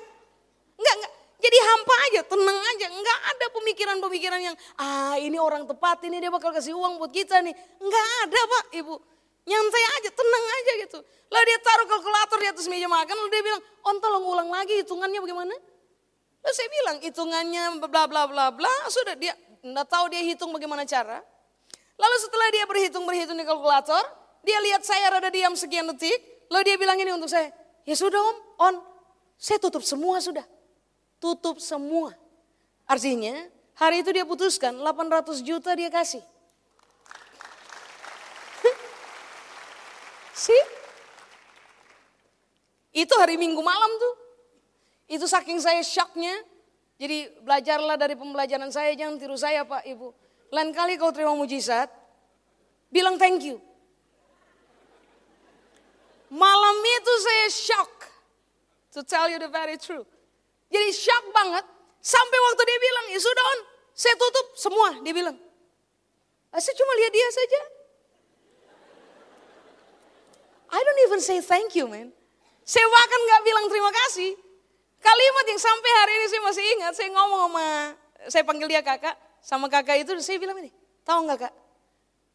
enggak, enggak. Jadi hampa aja, tenang aja. Enggak ada pemikiran-pemikiran yang, ah ini orang tepat, ini dia bakal kasih uang buat kita nih. Enggak ada pak, ibu. Nyantai aja, tenang aja gitu. Lalu dia taruh kalkulator di atas meja makan, lalu dia bilang, on tolong ulang lagi hitungannya bagaimana? Lalu saya bilang, hitungannya bla bla bla bla, sudah dia enggak tahu dia hitung bagaimana cara. Lalu setelah dia berhitung-berhitung di kalkulator, dia lihat saya rada diam sekian detik, Lalu dia bilang ini untuk saya, ya sudah om, on, saya tutup semua sudah. Tutup semua. Artinya hari itu dia putuskan 800 juta dia kasih. sih? Itu hari minggu malam tuh. Itu saking saya shocknya. Jadi belajarlah dari pembelajaran saya, jangan tiru saya Pak Ibu. Lain kali kau terima mujizat, bilang thank you. Malam itu saya shock, to tell you the very truth. Jadi shock banget, sampai waktu dia bilang, ya sudah on, saya tutup semua, dia bilang. Ah, saya cuma lihat dia saja. I don't even say thank you man. Saya bahkan gak bilang terima kasih. Kalimat yang sampai hari ini saya masih ingat, saya ngomong sama, saya panggil dia kakak, sama kakak itu saya bilang ini, tahu nggak kak,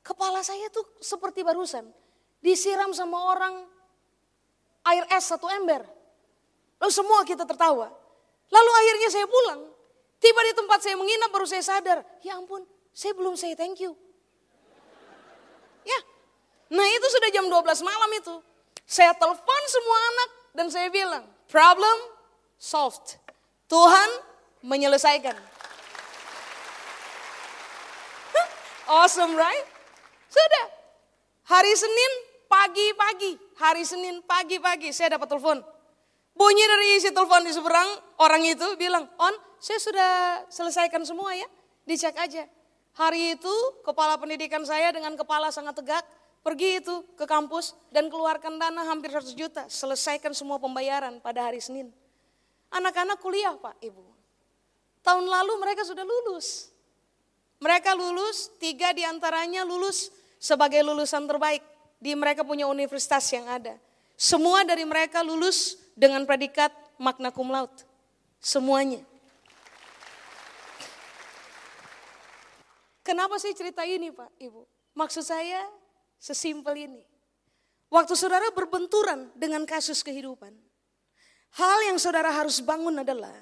kepala saya tuh seperti barusan disiram sama orang air es satu ember. Lalu semua kita tertawa. Lalu akhirnya saya pulang. Tiba di tempat saya menginap baru saya sadar, ya ampun, saya belum say thank you. Ya, nah itu sudah jam 12 malam itu. Saya telepon semua anak dan saya bilang, problem solved. Tuhan menyelesaikan. awesome right? Sudah. Hari Senin pagi-pagi, hari Senin pagi-pagi saya dapat telepon. Bunyi dari isi telepon di seberang, orang itu bilang, On, saya sudah selesaikan semua ya, dicek aja. Hari itu kepala pendidikan saya dengan kepala sangat tegak, pergi itu ke kampus dan keluarkan dana hampir 100 juta, selesaikan semua pembayaran pada hari Senin. Anak-anak kuliah Pak Ibu. Tahun lalu mereka sudah lulus. Mereka lulus, tiga di antaranya lulus sebagai lulusan terbaik di mereka punya universitas yang ada. Semua dari mereka lulus dengan predikat magna cum laude. Semuanya. Kenapa saya cerita ini Pak Ibu? Maksud saya sesimpel ini. Waktu saudara berbenturan dengan kasus kehidupan. Hal yang saudara harus bangun adalah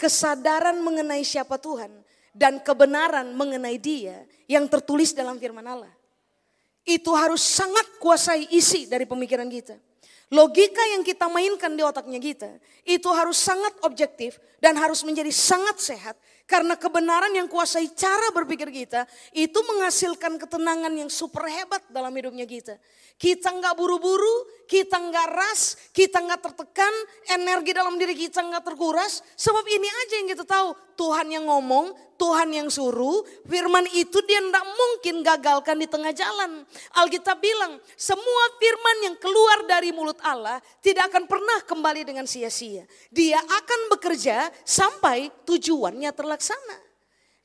kesadaran mengenai siapa Tuhan dan kebenaran mengenai Dia yang tertulis dalam firman Allah. Itu harus sangat kuasai isi dari pemikiran kita. Logika yang kita mainkan di otaknya kita itu harus sangat objektif dan harus menjadi sangat sehat karena kebenaran yang kuasai cara berpikir kita itu menghasilkan ketenangan yang super hebat dalam hidupnya kita. Kita nggak buru-buru, kita nggak ras, kita nggak tertekan, energi dalam diri kita nggak terkuras. Sebab ini aja yang kita tahu, Tuhan yang ngomong, Tuhan yang suruh, firman itu dia tidak mungkin gagalkan di tengah jalan. Alkitab bilang, semua firman yang keluar dari mulut Allah tidak akan pernah kembali dengan sia-sia. Dia akan bekerja sampai tujuannya terlaksana.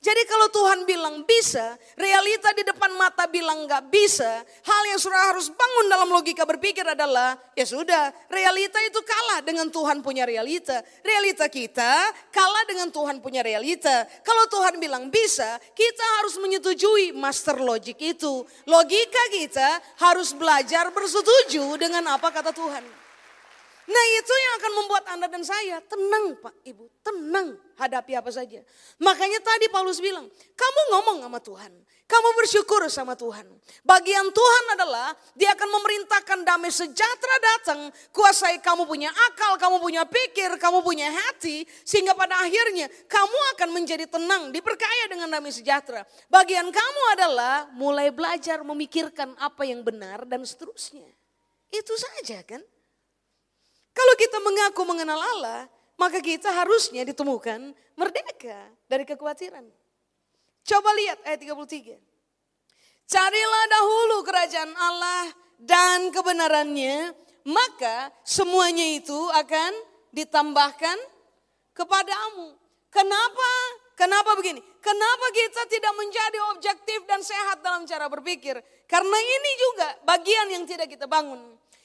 Jadi kalau Tuhan bilang bisa, realita di depan mata bilang nggak bisa, hal yang sudah harus bangun dalam logika berpikir adalah, ya sudah, realita itu kalah dengan Tuhan punya realita. Realita kita kalah dengan Tuhan punya realita. Kalau Tuhan bilang bisa, kita harus menyetujui master logic itu. Logika kita harus belajar bersetuju dengan apa kata Tuhan. Nah itu yang akan membuat Anda dan saya tenang Pak Ibu, tenang hadapi apa saja. Makanya tadi Paulus bilang, kamu ngomong sama Tuhan, kamu bersyukur sama Tuhan. Bagian Tuhan adalah dia akan memerintahkan damai sejahtera datang, kuasai kamu punya akal, kamu punya pikir, kamu punya hati, sehingga pada akhirnya kamu akan menjadi tenang, diperkaya dengan damai sejahtera. Bagian kamu adalah mulai belajar memikirkan apa yang benar dan seterusnya. Itu saja kan. Kalau kita mengaku mengenal Allah, maka kita harusnya ditemukan merdeka dari kekhawatiran. Coba lihat ayat 33. Carilah dahulu kerajaan Allah dan kebenarannya, maka semuanya itu akan ditambahkan kepadamu. Kenapa? Kenapa begini? Kenapa kita tidak menjadi objektif dan sehat dalam cara berpikir? Karena ini juga bagian yang tidak kita bangun.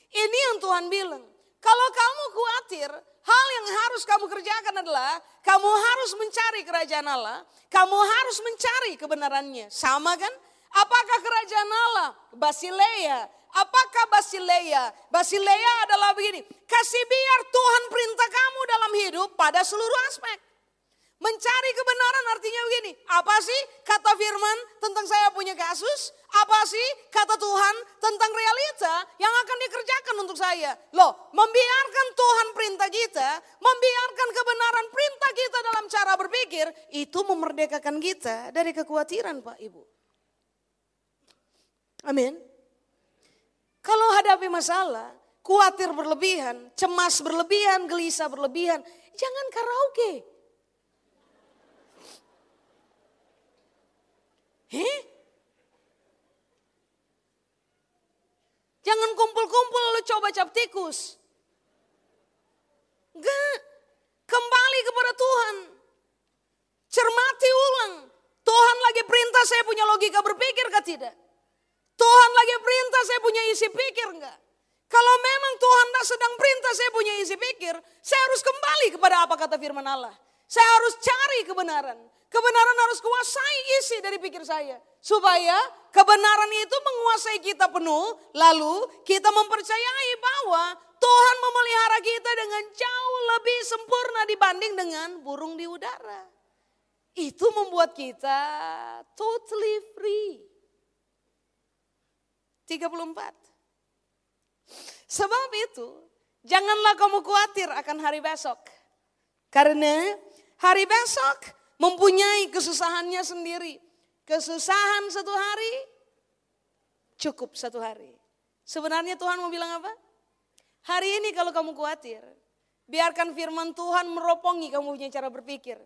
Ini yang Tuhan bilang. Kalau kamu khawatir, hal yang harus kamu kerjakan adalah kamu harus mencari kerajaan Allah, kamu harus mencari kebenarannya. Sama kan? Apakah kerajaan Allah? Basileia. Apakah Basileia? Basileia adalah begini, kasih biar Tuhan perintah kamu dalam hidup pada seluruh aspek. Mencari kebenaran artinya begini, apa sih kata firman tentang saya punya kasus? Apa sih kata Tuhan tentang realita yang akan dikerjakan untuk saya? Loh, membiarkan Tuhan perintah kita, membiarkan kebenaran perintah kita dalam cara berpikir, itu memerdekakan kita dari kekhawatiran Pak Ibu. Amin. Kalau hadapi masalah, khawatir berlebihan, cemas berlebihan, gelisah berlebihan, jangan karaoke. Heh? Jangan kumpul-kumpul lalu coba cap tikus. Enggak. Kembali kepada Tuhan. Cermati ulang. Tuhan lagi perintah saya punya logika berpikir kah tidak? Tuhan lagi perintah saya punya isi pikir enggak? Kalau memang Tuhan tak sedang perintah saya punya isi pikir, saya harus kembali kepada apa kata firman Allah. Saya harus cari kebenaran. Kebenaran harus kuasai isi dari pikir saya. Supaya kebenaran itu menguasai kita penuh. Lalu kita mempercayai bahwa Tuhan memelihara kita dengan jauh lebih sempurna dibanding dengan burung di udara. Itu membuat kita totally free. 34. Sebab itu, janganlah kamu khawatir akan hari besok. Karena hari besok mempunyai kesusahannya sendiri. Kesusahan satu hari, cukup satu hari. Sebenarnya Tuhan mau bilang apa? Hari ini kalau kamu khawatir, biarkan firman Tuhan meropongi kamu punya cara berpikir.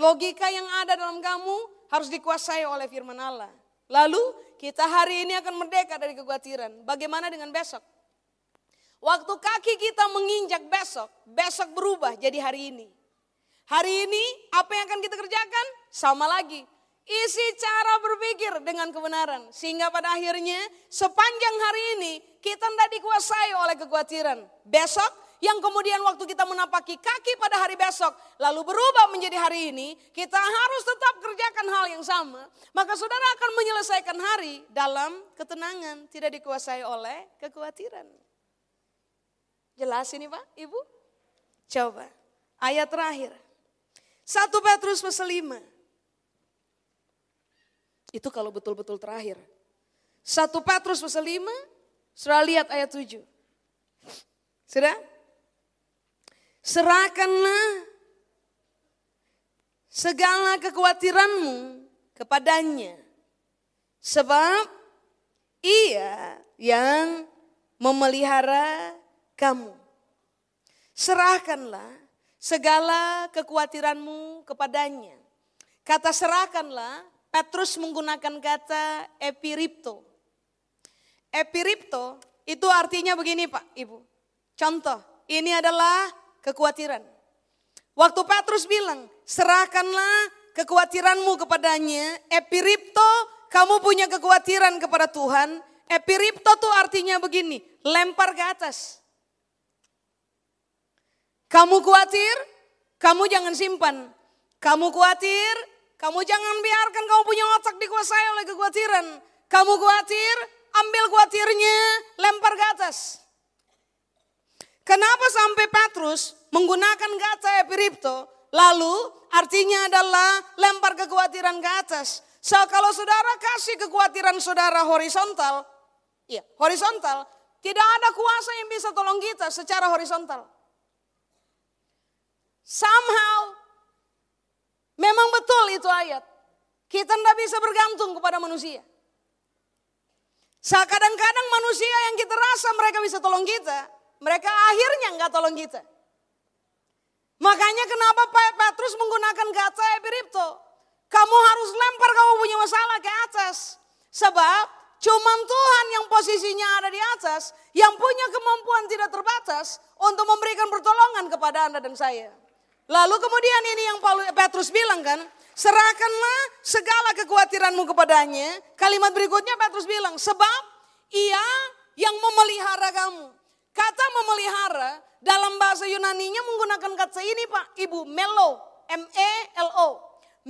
Logika yang ada dalam kamu harus dikuasai oleh firman Allah. Lalu kita hari ini akan merdeka dari kekhawatiran. Bagaimana dengan besok? Waktu kaki kita menginjak besok, besok berubah jadi hari ini. Hari ini apa yang akan kita kerjakan? Sama lagi. Isi cara berpikir dengan kebenaran. Sehingga pada akhirnya sepanjang hari ini kita tidak dikuasai oleh kekhawatiran. Besok yang kemudian waktu kita menapaki kaki pada hari besok lalu berubah menjadi hari ini, kita harus tetap kerjakan hal yang sama. Maka saudara akan menyelesaikan hari dalam ketenangan, tidak dikuasai oleh kekhawatiran. Jelas ini Pak, Ibu? Coba, ayat terakhir. 1 Petrus pasal 5. Itu kalau betul-betul terakhir. 1 Petrus pasal 5, sudah lihat ayat 7. Sudah? Serahkanlah segala kekhawatiranmu kepadanya. Sebab ia yang memelihara kamu. Serahkanlah segala kekhawatiranmu kepadanya. Kata serahkanlah, Petrus menggunakan kata epiripto. Epiripto itu artinya begini Pak, Ibu. Contoh, ini adalah kekhawatiran. Waktu Petrus bilang, serahkanlah kekhawatiranmu kepadanya. Epiripto, kamu punya kekhawatiran kepada Tuhan. Epiripto tuh artinya begini, lempar ke atas. Kamu khawatir? Kamu jangan simpan. Kamu khawatir? Kamu jangan biarkan kamu punya otak dikuasai oleh kekhawatiran. Kamu khawatir? Ambil khawatirnya, lempar ke atas. Kenapa sampai Petrus menggunakan kata epiripto, lalu artinya adalah lempar kekhawatiran ke atas. So kalau saudara kasih kekhawatiran saudara horizontal, ya horizontal, tidak ada kuasa yang bisa tolong kita secara horizontal. Somehow, memang betul itu ayat. Kita tidak bisa bergantung kepada manusia. Saat kadang-kadang manusia yang kita rasa mereka bisa tolong kita, mereka akhirnya nggak tolong kita. Makanya kenapa Petrus menggunakan kata epiripto. Kamu harus lempar kamu punya masalah ke atas. Sebab cuman Tuhan yang posisinya ada di atas, yang punya kemampuan tidak terbatas untuk memberikan pertolongan kepada Anda dan saya. Lalu kemudian ini yang Petrus bilang kan, serahkanlah segala kekhawatiranmu kepadanya. Kalimat berikutnya Petrus bilang, sebab ia yang memelihara kamu. Kata memelihara dalam bahasa Yunaninya menggunakan kata ini Pak, Ibu, melo, M-E-L-O.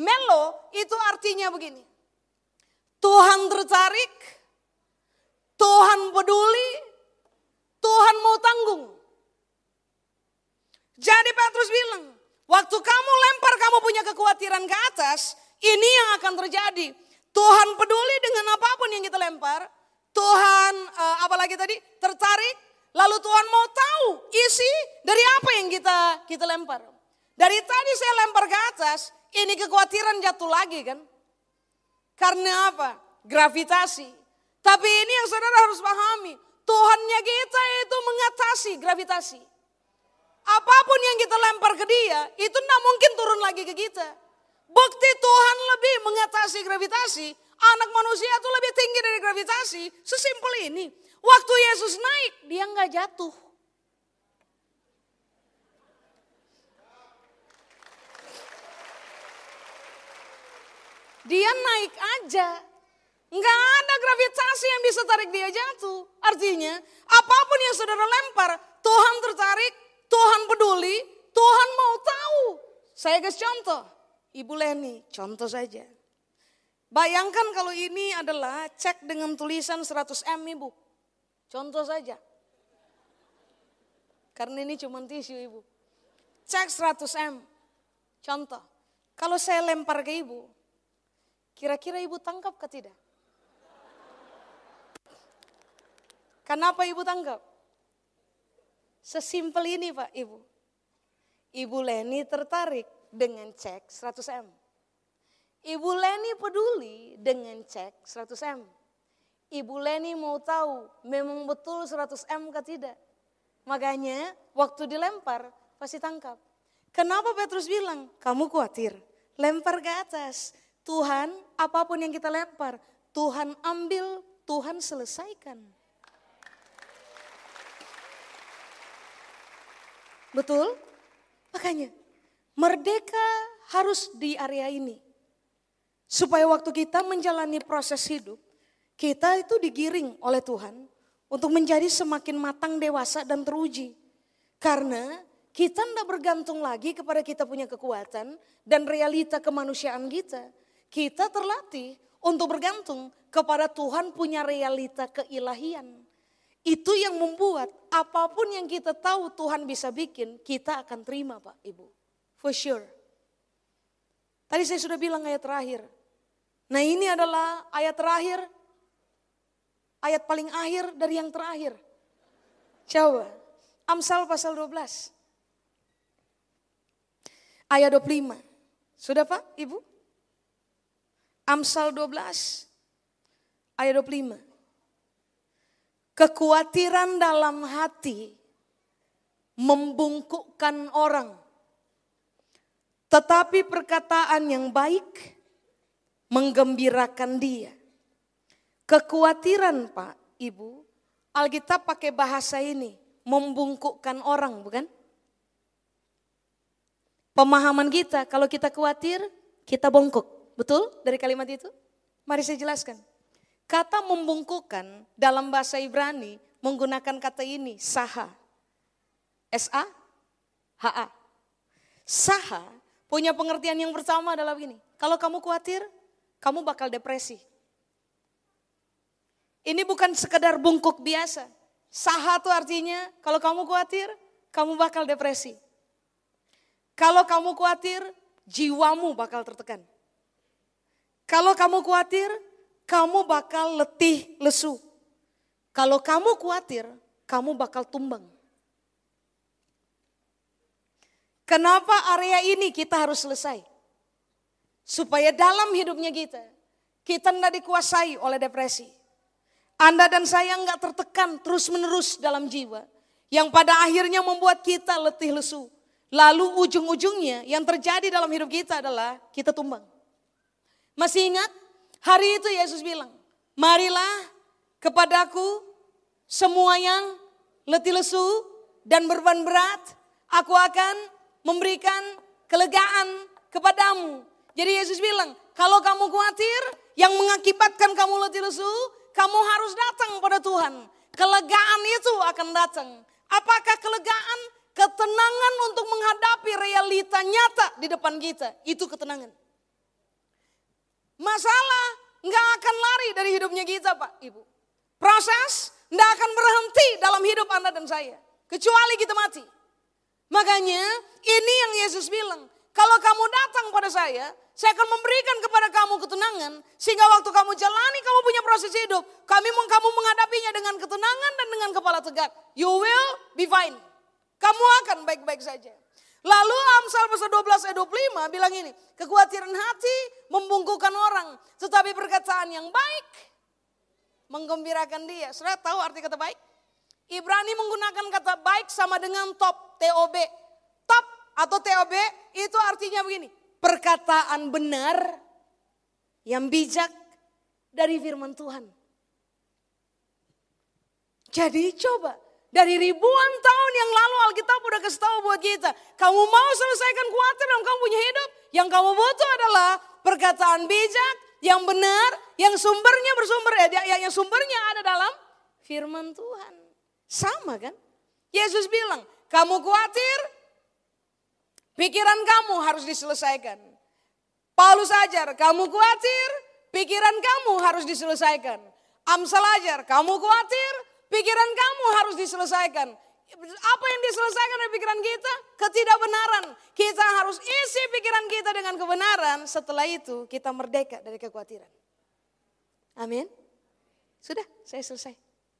Melo itu artinya begini. Tuhan tertarik, Tuhan peduli, Tuhan mau tanggung. Jadi Petrus bilang, Waktu kamu lempar kamu punya kekhawatiran ke atas, ini yang akan terjadi. Tuhan peduli dengan apa pun yang kita lempar. Tuhan uh, apalagi tadi tertarik, lalu Tuhan mau tahu isi dari apa yang kita kita lempar. Dari tadi saya lempar ke atas, ini kekhawatiran jatuh lagi kan? Karena apa? Gravitasi. Tapi ini yang saudara harus pahami, Tuhannya kita itu mengatasi gravitasi. Apa pun yang kita lempar ke dia, itu tidak mungkin turun lagi ke kita. Bukti Tuhan lebih mengatasi gravitasi. anak manusia itu lebih tinggi dari gravitasi. Sesimpel ini. Waktu Yesus naik, dia nggak jatuh. Dia naik aja. Nggak ada gravitasi yang bisa tarik dia jatuh. Artinya, apa pun yang saudara lempar, Tuhan tertarik, Tuhan peduli, Tuhan mau tahu. Saya kasih contoh. Ibu Leni, contoh saja. Bayangkan kalau ini adalah cek dengan tulisan 100M ibu. Contoh saja. Karena ini cuma tisu ibu. Cek 100M. Contoh. Kalau saya lempar ke ibu, kira-kira ibu tangkap ke tidak? Kenapa ibu tangkap? Sesimpel ini pak ibu. Ibu Leni tertarik dengan cek 100M. Ibu Leni peduli dengan cek 100M. Ibu Leni mau tahu memang betul 100M ke tidak. Makanya waktu dilempar pasti tangkap. Kenapa Petrus bilang, kamu khawatir, lempar ke atas. Tuhan apa pun yang kita lempar, Tuhan ambil, Tuhan selesaikan. Betul? Makanya merdeka harus di area ini. Supaya waktu kita menjalani proses hidup, kita itu digiring oleh Tuhan untuk menjadi semakin matang, dewasa, dan teruji. Karena kita tidak bergantung lagi kepada kita punya kekuatan dan realita kemanusiaan kita. Kita terlatih untuk bergantung kepada Tuhan punya realita keilahian. Itu yang membuat apa pun yang kita tahu Tuhan bisa bikin, kita akan terima Pak Ibu. For sure. Tadi saya sudah bilang ayat terakhir. Nah ini adalah ayat terakhir. Ayat paling akhir dari yang terakhir. Coba. Amsal pasal 12. Ayat 25. Sudah Pak, Ibu? Amsal 12 ayat 25. Kekhawatiran dalam hati membungkukkan orang. Tetapi perkataan yang baik menggembirakan dia. Kekhawatiran Pak, Ibu, Alkitab pakai bahasa ini, membungkukkan orang, bukan? Pemahaman kita, kalau kita khawatir, kita bongkok. Betul dari kalimat itu? Mari saya jelaskan. Kata membungkukkan dalam bahasa Ibrani menggunakan kata ini, saha. S-A, H-A. Saha punya pengertian yang pertama adalah begini. Kalau kamu khawatir, kamu bakal depresi. Ini bukan sekedar bungkuk biasa. Saha itu artinya kalau kamu khawatir, kamu bakal depresi. Kalau kamu khawatir, jiwamu bakal tertekan. Kalau kamu khawatir, kamu bakal letih, lesu. Kalau kamu khawatir, kamu bakal tumbang. Kenapa area ini kita harus selesai? Supaya dalam hidupnya kita, kita tidak dikuasai oleh depresi. Anda dan saya nggak tertekan terus menerus dalam jiwa. Yang pada akhirnya membuat kita letih lesu. Lalu ujung-ujungnya yang terjadi dalam hidup kita adalah kita tumbang. Masih ingat? Hari itu Yesus bilang, marilah kepadaku semua yang letih lesu dan beban berat. Aku akan memberikan kelegaan kepadamu. Jadi Yesus bilang, kalau kamu khawatir yang mengakibatkan kamu letih lesu, kamu harus datang pada Tuhan. Kelegaan itu akan datang. Apakah kelegaan? Ketenangan untuk menghadapi realita nyata di depan kita. Itu ketenangan. Masalah nggak akan lari dari hidupnya kita Pak Ibu. Proses nggak akan berhenti dalam hidup Anda dan saya. Kecuali kita mati. Makanya ini yang Yesus bilang. Kalau kamu datang pada saya, saya akan memberikan kepada kamu ketenangan. Sehingga waktu kamu jalani, kamu punya proses hidup. Kami mau kamu menghadapinya dengan ketenangan dan dengan kepala tegak. You will be fine. Kamu akan baik-baik saja. Lalu Amsal pasal 12 ayat 25 bilang ini. Kekhawatiran hati membungkukan orang. Tetapi perkataan yang baik menggembirakan dia. Sudah tahu arti kata baik? Ibrani menggunakan kata baik sama dengan top, TOB. Top atau TOB itu artinya begini. Perkataan benar, yang bijak, dari firman Tuhan. Jadi coba dari ribuan tahun yang lalu Alkitab udah kasih tahu buat kita. Kamu mau selesaikan khawatir dalam kamu punya hidup. Yang kamu butuh adalah perkataan bijak, yang benar, yang sumbernya bersumber, ya, yang sumbernya ada dalam firman Tuhan. Sama kan? Yesus bilang, kamu khawatir, pikiran kamu harus diselesaikan. Paulus ajar, kamu khawatir, pikiran kamu harus diselesaikan. Amsal ajar, kamu khawatir, pikiran kamu harus diselesaikan. Apa yang diselesaikan dari pikiran kita? Ketidakbenaran. Kita harus isi pikiran kita dengan kebenaran. Setelah itu kita merdeka dari kekhawatiran. Amin. Sudah, saya selesai.